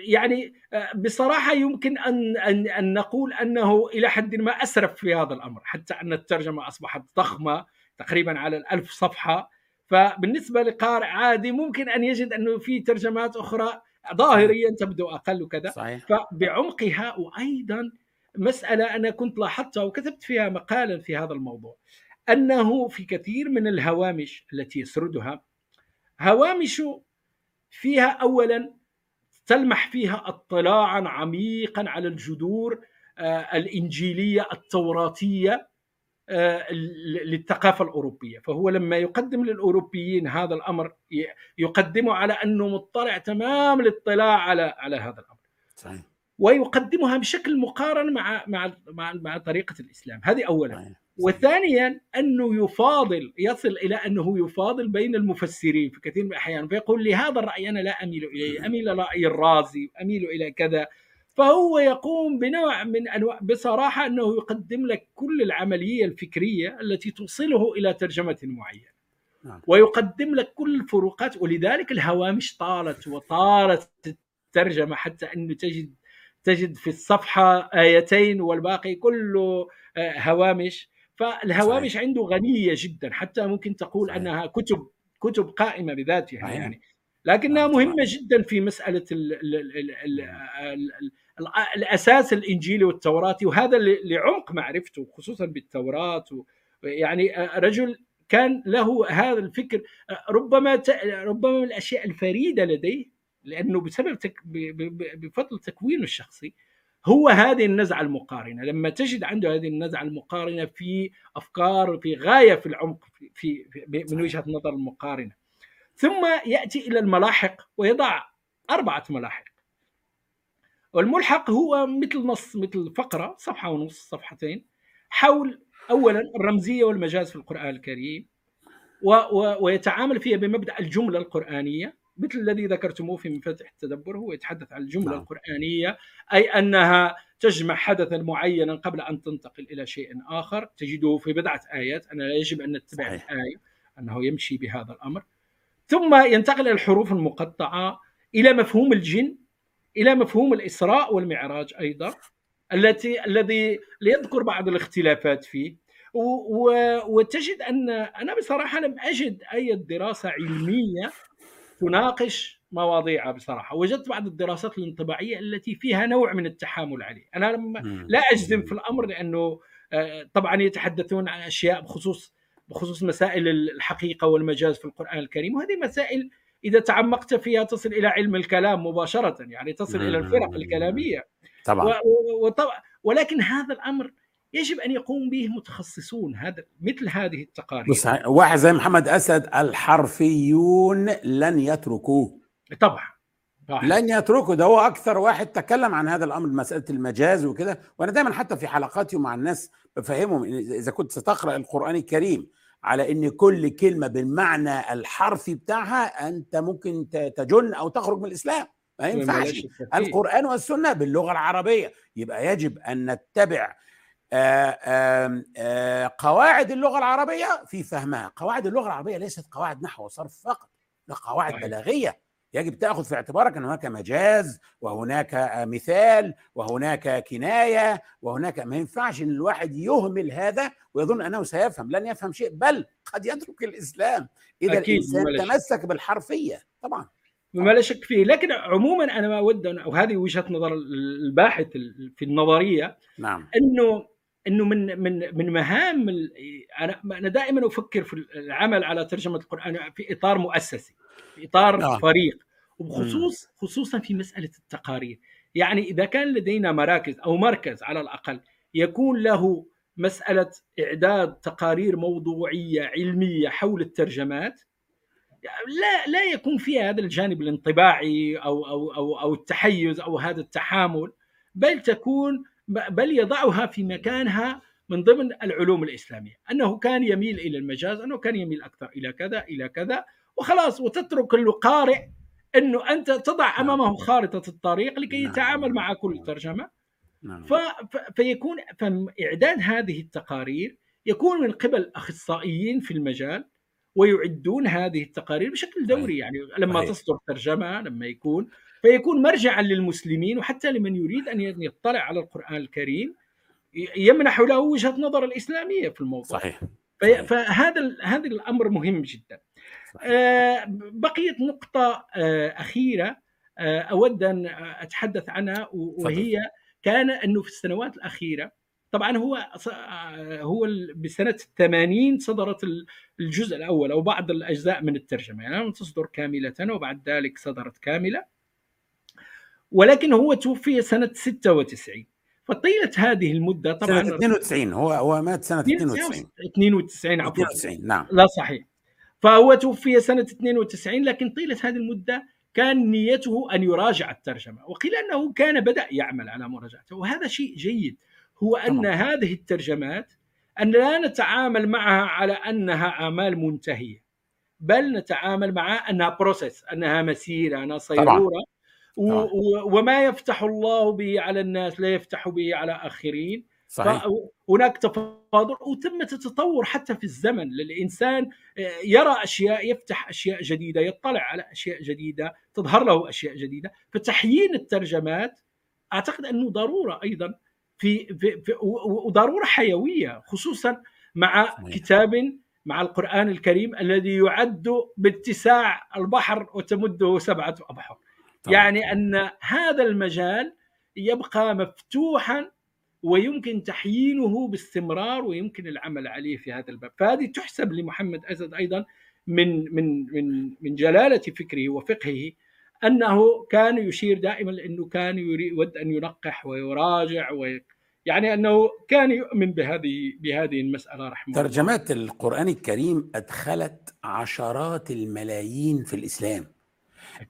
[SPEAKER 2] يعني بصراحة يمكن أن أن أن نقول أنه إلى حد ما أسرف في هذا الأمر حتى أن الترجمة أصبحت ضخمة تقريبا على الألف صفحة. فبالنسبة لقارئ عادي ممكن أن يجد أنه في ترجمات أخرى ظاهريا تبدو أقل وكذا.
[SPEAKER 1] صحيح.
[SPEAKER 2] فبعمقها وأيضا مسألة أنا كنت لاحظتها وكتبت فيها مقالا في هذا الموضوع. أنه في كثير من الهوامش التي يسردها هوامش فيها اولا تلمح فيها اطلاعا عميقا على الجذور الإنجيلية التوراتية للثقافة الأوروبية، فهو لما يقدم للأوروبيين هذا الأمر يقدمه على أنه مطلع تمام الاطلاع على على هذا الأمر.
[SPEAKER 1] صحيح.
[SPEAKER 2] ويقدمها بشكل مقارن مع مع مع, مع طريقة الإسلام، هذه اولا. صحيح. وثانيا أنه يفاضل يصل إلى أنه يفاضل بين المفسرين في كثير من الأحيان فيقول لي هذا الرأي أنا لا أميل إليه، أميل إلى رأي الرازي، أميل إلى كذا، فهو يقوم بنوع من أنواع بصراحة أنه يقدم لك كل العملية الفكرية التي توصله إلى ترجمة معينة. ويقدم لك كل الفروقات ولذلك الهوامش طالت وطالت الترجمة حتى انه تجد تجد في الصفحة آيتين والباقي كله هوامش. فالهوامش صحيح. عنده غنية جدا حتى ممكن تقول صحيح. أنها كتب كتب قائمة بذاتها صحيح. يعني لكنها مهمة جدا في مسألة ال ال ال ال ال ال الأساس الانجيلي والتوراتي وهذا لعمق معرفته خصوصا بالتوراة يعني رجل كان له هذا الفكر ربما ربما من الأشياء الفريدة لديه لأنه بسبب تك بفضل تكوينه الشخصي هو هذه النزعة المقارنة. لما تجد عنده هذه النزعة المقارنة في أفكار في غاية في العمق في, في من وجهة نظر المقارنة. ثم يأتي إلى الملاحق ويضع أربعة ملاحق. والملحق هو مثل نص مثل فقرة صفحة ونص صفحتين حول أولا الرمزية والمجاز في القرآن الكريم و و ويتعامل فيها بمبدأ الجملة القرآنية مثل الذي ذكرتموه في مفاتيح التدبر هو يتحدث عن الجملة نعم. القرآنية أي أنها تجمع حدثا معينا قبل أن تنتقل إلى شيء آخر تجده في بضعة آيات أنا لا يجب أن نتبع صحيح. الآية أنه يمشي بهذا الأمر ثم ينتقل إلى الحروف المقطعة إلى مفهوم الجن إلى مفهوم الإسراء والمعراج أيضا التي الذي ليذكر بعض الاختلافات فيه و... وتجد أن أنا بصراحة لم أجد أي دراسة علمية تناقش مواضيعها بصراحة. وجدت بعض الدراسات الانطباعية التي فيها نوع من التحامل عليه. أنا لما لا أجزم في الأمر لأنه طبعا يتحدثون عن أشياء بخصوص بخصوص مسائل الحقيقة والمجاز في القرآن الكريم. وهذه مسائل إذا تعمقت فيها تصل إلى علم الكلام مباشرة يعني تصل إلى الفرق الكلامية.
[SPEAKER 1] طبعا.
[SPEAKER 2] ولكن هذا الأمر يجب أن يقوم به متخصصون هذا مثل هذه التقارير.
[SPEAKER 1] بص واحد زي محمد أسد الحرفيون لن يتركوه.
[SPEAKER 2] طبعا
[SPEAKER 1] لن يتركوا ده هو أكثر واحد تكلم عن هذا الأمر مسألة المجاز وكده. وأنا دايما حتى في حلقاتي مع الناس بفهمهم اذا كنت ستقرأ القرآن الكريم على إن كل كلمة بالمعنى الحرفي بتاعها أنت ممكن تجن أو تخرج من الإسلام. ما ينفعش. القرآن والسنة باللغة العربية. يبقى يجب أن نتبع قواعد اللغة العربية في فهمها. قواعد اللغة العربية ليست قواعد نحو وصرف فقط ده قواعد. بلاغية. يجب تأخذ في اعتبارك أن هناك مجاز وهناك مثال وهناك كناية وهناك ما ينفعش إن الواحد يهمل هذا ويظن أنه سيفهم لن يفهم شيء بل قد يترك الإسلام. إذا
[SPEAKER 2] أكيد
[SPEAKER 1] الإنسان تمسك بالحرفية طبعا.
[SPEAKER 2] ما لا شك فيه. لكن عموما أنا ما أود وهذه وجهة نظر الباحث في النظرية
[SPEAKER 1] نعم.
[SPEAKER 2] إنه إنه من من من مهام أنا أنا دائما أفكر في العمل على ترجمة القرآن في إطار مؤسسي في إطار آه. فريق وبخصوص خصوصا في مسألة التقارير يعني إذا كان لدينا مراكز أو مركز على الأقل يكون له مسألة إعداد تقارير موضوعية علمية حول الترجمات لا لا يكون فيها هذا الجانب الانطباعي أو أو أو أو التحيز أو هذا التحامل بل تكون بل يضعها في مكانها من ضمن العلوم الإسلامية، أنه كان يميل إلى المجاز، أنه كان يميل أكثر إلى كذا إلى كذا وخلاص وتترك القارئ إنه أنت تضع نعم. أمامه خارطة الطريق لكي نعم. يتعامل مع كل نعم. ف... فيكون فإعداد هذه التقارير يكون من قبل أخصائيين في المجال ويعدون هذه التقارير بشكل دوري يعني لما تصدر ترجمة لما يكون فيكون مرجعا للمسلمين وحتى لمن يريد أن يطلع على القرآن الكريم يمنح له وجهة نظر الإسلامية في الموضوع.
[SPEAKER 1] صحيح.
[SPEAKER 2] فهذا هذا الأمر مهم جدا. آه بقيت نقطة آه أخيرة آه أود أن أتحدث عنها وهي كان أنه في السنوات الأخيرة طبعا هو هو بسنة 80 صدرت الجزء الأول أو بعض الأجزاء من الترجمة. يعني لم تصدر كاملة وبعد ذلك صدرت كاملة. ولكن هو توفي سنة 96 فطيلة هذه المدة طبعا
[SPEAKER 1] سنة 92 هو هو مات سنة 92
[SPEAKER 2] 92 عفوا.
[SPEAKER 1] 92 نعم.
[SPEAKER 2] لا صحيح. فهو توفي سنة 92 لكن طيلة هذه المدة كان نيته أن يراجع الترجمة وقيل أنه كان بدأ يعمل على مراجعته وهذا شيء جيد. هو أن طبعا. هذه الترجمات أن لا نتعامل معها على أنها أعمال منتهية بل نتعامل معها أنها بروسيس أنها مسيرة أنها صيروره طبعا. طبعا. وما يفتح الله به على الناس لا يفتح به على آخرين صحيح. هناك تفاضل وتم التطور حتى في الزمن للانسان آه، يرى أشياء يفتح أشياء جديدة يطلع على أشياء جديدة تظهر له أشياء جديدة فتحيين الترجمات أعتقد أنه ضرورة أيضا في, في, في وضرورة حيوية خصوصا مع صحيح. كتاب مع القرآن الكريم الذي يعد باتساع البحر وتمده سبعة ابحر يعني أن هذا المجال يبقى مفتوحا ويمكن تحيينه باستمرار ويمكن العمل عليه في هذا الباب. فهذه تحسب لمحمد اسد أيضا من من من من جلالة فكره وفقهه أنه كان يشير دائما لأنه كان يود أن ينقح ويراجع و يعني أنه كان يؤمن بهذه بهذه المسألة رحمه
[SPEAKER 1] الله. ترجمات القرآن الكريم أدخلت عشرات الملايين في الإسلام.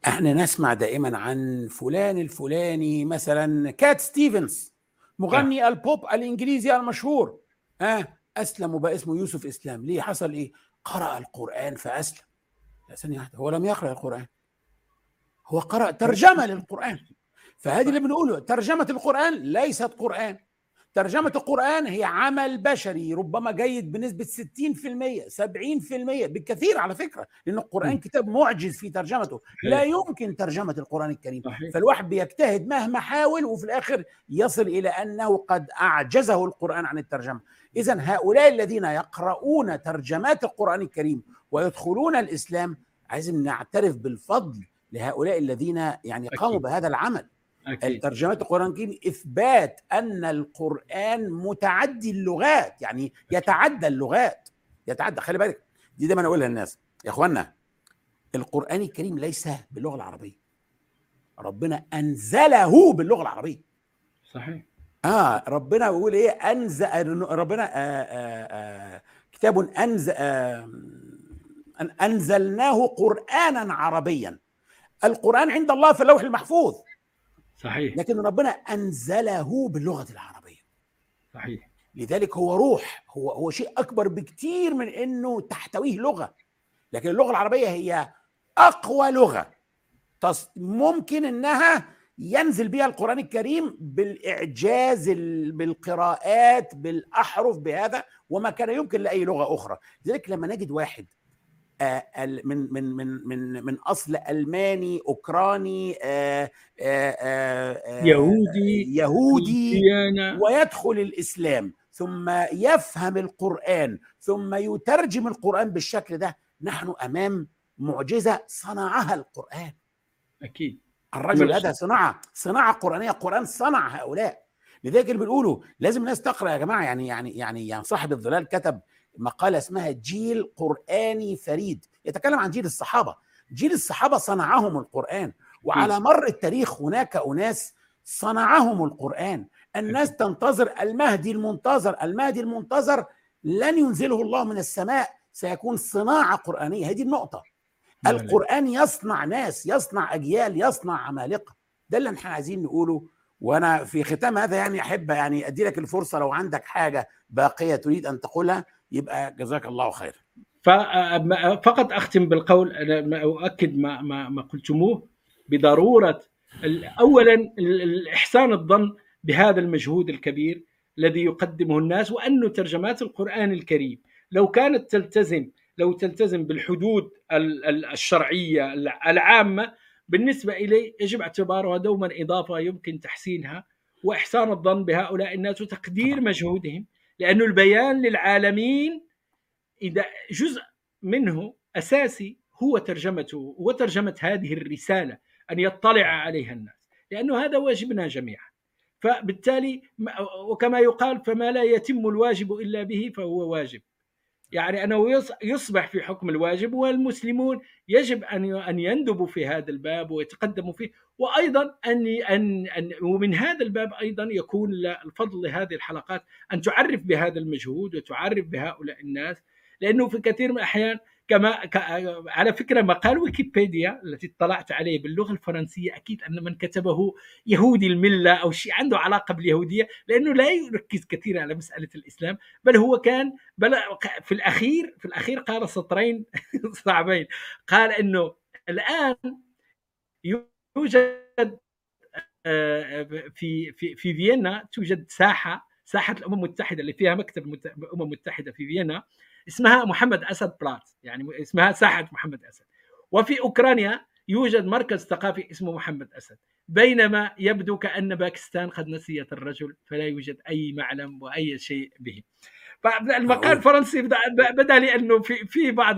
[SPEAKER 1] إحنا نسمع دائما عن فلان الفلاني مثلا كات ستيفنز مغني آه. البوب الإنجليزي المشهور. آه أسلم وبقى اسمه يوسف إسلام. ليه؟ حصل إيه؟ قرأ القرآن فأسلم. لا ثانية واحدة. هو لم يقرأ القرآن. هو قرأ ترجمة للقرآن. فهذه اللي بنقوله ترجمة القرآن ليست قرآن. ترجمة القرآن هي عمل بشري ربما جيد بنسبة 60% 70% بالكثير على فكرة لأن القرآن كتاب معجز في ترجمته. لا يمكن ترجمة القرآن الكريم. فالواحد بيجتهد مهما حاول وفي الآخر يصل إلى أنه قد أعجزه القرآن عن الترجمة. إذا هؤلاء الذين يقرؤون ترجمات القرآن الكريم ويدخلون الإسلام عايزين نعترف بالفضل لهؤلاء الذين يعني قاموا بهذا العمل. أكيد. ترجمات القرآن الكريم إثبات أن القرآن متعدي اللغات يعني يتعدى اللغات يتعدى. خلي بالك دي دايما أقولها للناس. يا إخوانا القرآن الكريم ليس باللغة العربية. ربنا أنزله باللغة العربية.
[SPEAKER 2] صحيح.
[SPEAKER 1] آه ربنا بيقول إيه؟ انزل ربنا آه آه آه كتاب انزل آه أنزلناه قرانا عربيا. القرآن عند الله في اللوح المحفوظ.
[SPEAKER 2] صحيح.
[SPEAKER 1] لكن ربنا أنزله باللغة العربية.
[SPEAKER 2] صحيح.
[SPEAKER 1] لذلك هو روح هو هو شيء أكبر بكثير من إنه تحتويه لغة. لكن اللغة العربية هي أقوى لغة ممكن إنها ينزل بها القرآن الكريم بالإعجاز بالقراءات بالأحرف بهذا وما كان يمكن لأي لغة أخرى. لذلك لما نجد واحد من من من من من أصل ألماني أوكراني آه،
[SPEAKER 2] آه، يهودي
[SPEAKER 1] يهودي ويدخل الإسلام ثم يفهم القرآن ثم يترجم القرآن بالشكل ده نحن أمام معجزة صنعها القرآن.
[SPEAKER 2] أكيد.
[SPEAKER 1] الرجل هذا صناعه صناعه قرآنية القران صنع هؤلاء. لذلك اللي بنقوله لازم الناس تقرأ يا جماعة يعني يعني يعني يعني صاحب الظلال كتب مقالة اسمها جيل قرآني فريد. يتكلم عن جيل الصحابة. جيل الصحابة صنعهم القرآن وعلى مر التاريخ هناك أناس صنعهم القرآن. الناس تنتظر المهدي المنتظر المهدي المنتظر لن ينزله الله من السماء سيكون صناعة قرآنية. هذه النقطة. القرآن يصنع ناس يصنع أجيال يصنع عمالقة. ده اللي إحنا عايزين نقوله. وأنا في ختام هذا يعني أحب يعني ادي لك الفرصة لو عندك حاجة باقية تريد أن تقولها. يبقى جزاك الله خيرا
[SPEAKER 2] فقط أختم بالقول أنا أؤكد ما ما ما قلتموه. بضرورة اولا احسان الظن بهذا المجهود الكبير الذي يقدمه الناس وانه ترجمات القرآن الكريم لو كانت تلتزم لو تلتزم بالحدود الشرعية العامة بالنسبة إلي يجب اعتبارها دوما إضافة يمكن تحسينها وإحسان الظن بهؤلاء الناس وتقدير مجهودهم. لأنه البيان للعالمين إذا جزء منه أساسي هو ترجمته وترجمة هذه الرسالة أن يطلع عليها الناس لأنه هذا واجبنا جميعا. فبالتالي وكما يقال فما لا يتم الواجب إلا به فهو واجب. يعني أنه يصبح في حكم الواجب والمسلمون يجب أن أن يندبوا في هذا الباب ويتقدموا فيه. وأيضا أن أن, أن ومن هذا الباب أيضا يكون الفضل لهذه الحلقات أن تعرف بهذا المجهود وتعرف بهؤلاء الناس. لأنه في كثير من الأحيان كما. على فكرة مقال ويكيبيديا التي اطلعت عليه باللغة الفرنسية أكيد أن من كتبه يهودي الملة أو شيء عنده علاقة باليهودية لأنه لا يركز كثيرا على مسألة الإسلام بل هو كان بل في الأخير في الأخير قال سطرين صعبين قال إنه الآن يوجد في في في فيينا توجد ساحة ساحة الأمم المتحدة اللي فيها مكتب الامم المتحده في فيينا اسمها محمد أسد Platz يعني اسمها ساحة محمد أسد. وفي أوكرانيا يوجد مركز ثقافي اسمه محمد أسد. بينما يبدو كأن باكستان قد نسيت الرجل فلا يوجد أي معلم وأي شيء به. فالمقال الفرنسي بدا لي انه في في بعض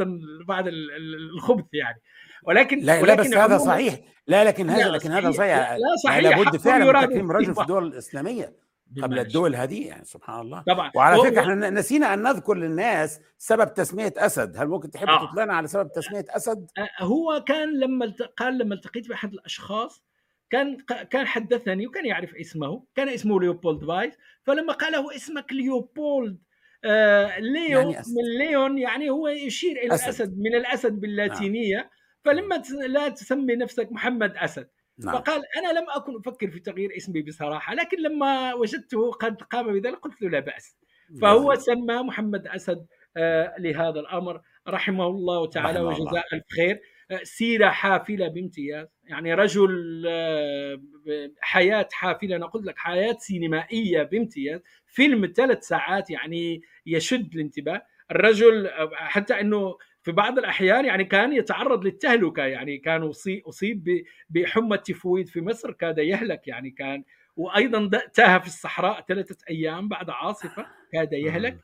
[SPEAKER 2] بعض الخبث يعني. ولكن
[SPEAKER 1] لا, ولكن لا بس هذا صحيح. لا لكن هذا لكن هذا صحيح. لا صحيح. لابد فعلا من تكريم الرجل في الدول الإسلامية. قبل الدول هذه يعني سبحان الله.
[SPEAKER 2] طبعا.
[SPEAKER 1] وعلى فكرة إحنا نسينا أن نذكر للناس سبب تسمية أسد. هل ممكن تحب آه. تطلعنا على سبب تسمية أسد؟
[SPEAKER 2] هو كان لما قال لما التقيت بأحد الأشخاص كان كان حدثني وكان يعرف اسمه كان اسمه ليوبولد فايس. فلما قال له اسمك ليوبولد آه ليو يعني من ليون يعني هو يشير إلى أسد. الأسد من الأسد باللاتينية. آه. فلما لا تسمي نفسك محمد أسد. نعم. فقال أنا لم أكن أفكر في تغيير اسمي بصراحة لكن لما وجدته قد قام بذلك قلت له لا بأس. فهو سمى محمد أسد آه لهذا الأمر. رحمه الله تعالى وجزاء ألف خير. آه سيرة حافلة بامتياز. يعني رجل آه حياة حافلة أنا قلت لك حياة سينمائية بامتياز. فيلم ثلاث ساعات يعني يشد الانتباه. الرجل حتى إنه في بعض الأحيان يعني كان يتعرض للتهلكة يعني كان أصيب بحمى التيفويد في مصر كاد يهلك يعني كان وأيضا تاه في الصحراء ثلاثة أيام بعد عاصفة كاد يهلك.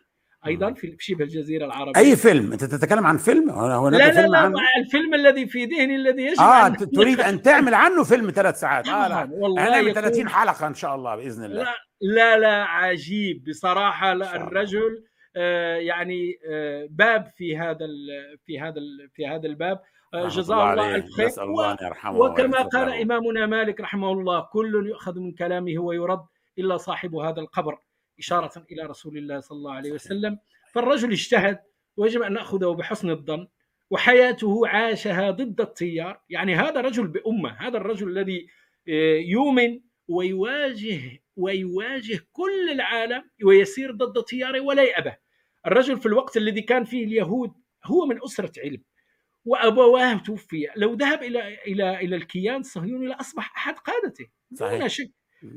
[SPEAKER 2] أيضا في شبه الجزيرة العربية.
[SPEAKER 1] أي فيلم؟ أنت تتكلم عن فيلم؟
[SPEAKER 2] هو لا لا فيلم لا عنه؟ الفيلم الذي في ذهني الذي يجب
[SPEAKER 1] آه أن تريد أن تعمل عنه فيلم ثلاث ساعات. آه لا. والله هنعمل 30 حلقة إن شاء الله بإذن الله.
[SPEAKER 2] لا لا, لا عجيب. بصراحة لا الرجل يعني باب في هذا في هذا في هذا الباب. جزاه الله الف خير
[SPEAKER 1] الله أن يرحمه
[SPEAKER 2] وكما قال إمامنا مالك رحمه الله كل يؤخذ من كلامه ويرد إلا صاحب هذا القبر إشارة إلى رسول الله صلى الله عليه وسلم. فالرجل اجتهد ويجب أن نأخذه بحسن الظن وحياته عاشها ضد التيار. يعني هذا رجل بأمة هذا الرجل الذي يؤمن ويواجه ويواجه كل العالم ويسير ضد تياره ولا يأبه. الرجل في الوقت الذي كان فيه اليهود هو من أسرة علم. وأبواه توفي. لو ذهب إلى إلى إلى الكيان الصهيوني لاصبح أحد قادته.
[SPEAKER 1] صحيح.
[SPEAKER 2] دون شك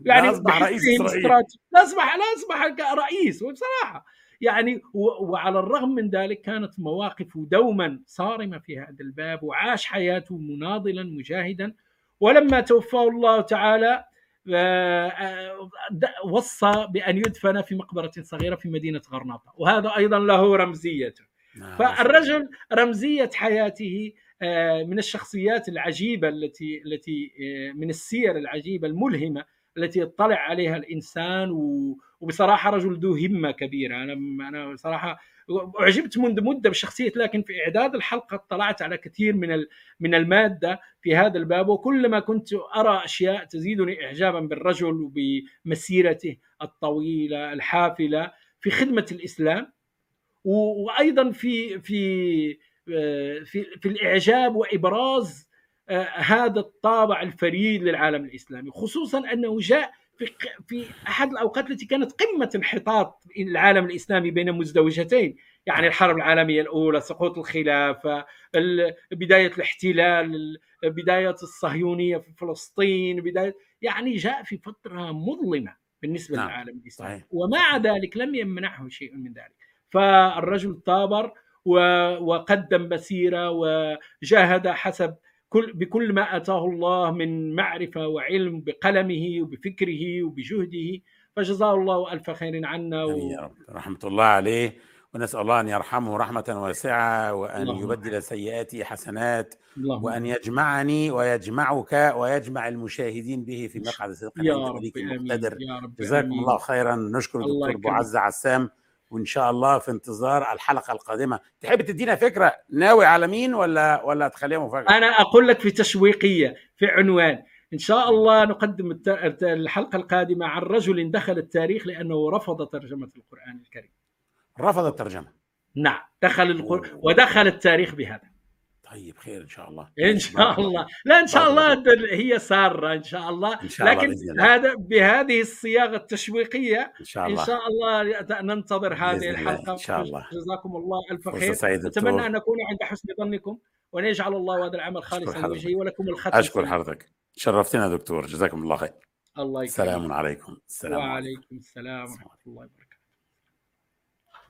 [SPEAKER 1] يعني أصبح رئيس إسرائيل.
[SPEAKER 2] لا أصبح لا أصبح رئيس. وبصراحة يعني وعلى الرغم من ذلك كانت مواقفه دوما صارمة في هذا الباب وعاش حياته مناضلا مجاهدا. ولما توفاه الله تعالى وصى بأن يدفن في مقبرة صغيرة في مدينة غرناطة. وهذا أيضا له رمزيته فالرجل رمزية حياته من الشخصيات العجيبة التي التي من السير العجيبة الملهمة التي يطلع عليها الإنسان وبصراحة رجل ذو همة كبيرة. أنا أنا بصراحه اعجبت منذ مدة بشخصيته لكن في إعداد الحلقة اطلعت على كثير من من المادة في هذا الباب وكلما كنت أرى أشياء تزيدني اعجابا بالرجل وبمسيرته الطويلة الحافلة في خدمة الإسلام وأيضا في في في في الإعجاب وإبراز آه، هذا الطابع الفريد للعالم الإسلامي خصوصا أنه جاء في في أحد الأوقات التي كانت قمة انحطاط العالم الإسلامي بين مزدوجتين. يعني الحرب العالمية الأولى سقوط الخلافة بداية الاحتلال بداية الصهيونية في فلسطين بداية يعني جاء في فترة مظلمة بالنسبة نعم. للعالم الإسلامي. ومع ذلك لم يمنعه شيء من ذلك. فالرجل ثابر وقدم مسيرة وجاهد حسب كل بكل ما أتاه الله من معرفة وعلم بقلمه وبفكره وبجهده فجزاه الله ألف خير عنا
[SPEAKER 1] و... يا رب. رحمة الله عليه. ونسأل الله أن يرحمه رحمة واسعة وأن يبدل سيئاته حسنات الله وأن يجمعني ويجمعك ويجمع المشاهدين به في مقعد صدق
[SPEAKER 2] يا رب المقتدر.
[SPEAKER 1] جزاكم الله خيرا. نشكر الدكتور أبو عزه عسام وإن شاء الله في انتظار الحلقة القادمة. تحب تدينا فكرة ناوي على مين ولا ولا تخليها مفاجأة؟
[SPEAKER 2] أنا أقول لك في تشويقية في عنوان. إن شاء الله نقدم الحلقة القادمة عن رجل دخل التاريخ لأنه رفض ترجمة القرآن الكريم.
[SPEAKER 1] رفض الترجمة.
[SPEAKER 2] نعم دخل القرآن ودخل التاريخ بهذا.
[SPEAKER 1] طيب خير إن شاء الله.
[SPEAKER 2] إن شاء الله لا إن شاء الله هي سارة إن شاء الله. إن شاء لكن الله. هذا بهذه الصياغة التشويقية إن شاء الله. إن شاء الله ننتظر هذه الحلقة
[SPEAKER 1] إن شاء الله.
[SPEAKER 2] جزاكم الله ألف خير. أتمنى أن نكون عند حسن ظنكم وان يجعل الله هذا العمل خالصا لوجهه ولكم الختم
[SPEAKER 1] أشكر حضرتك. شرفتنا دكتور. جزاكم الله خير.
[SPEAKER 2] الله
[SPEAKER 1] يكرمك. السلام عليكم.
[SPEAKER 2] السلام وعليكم السلام ورحمة الله وبركاته.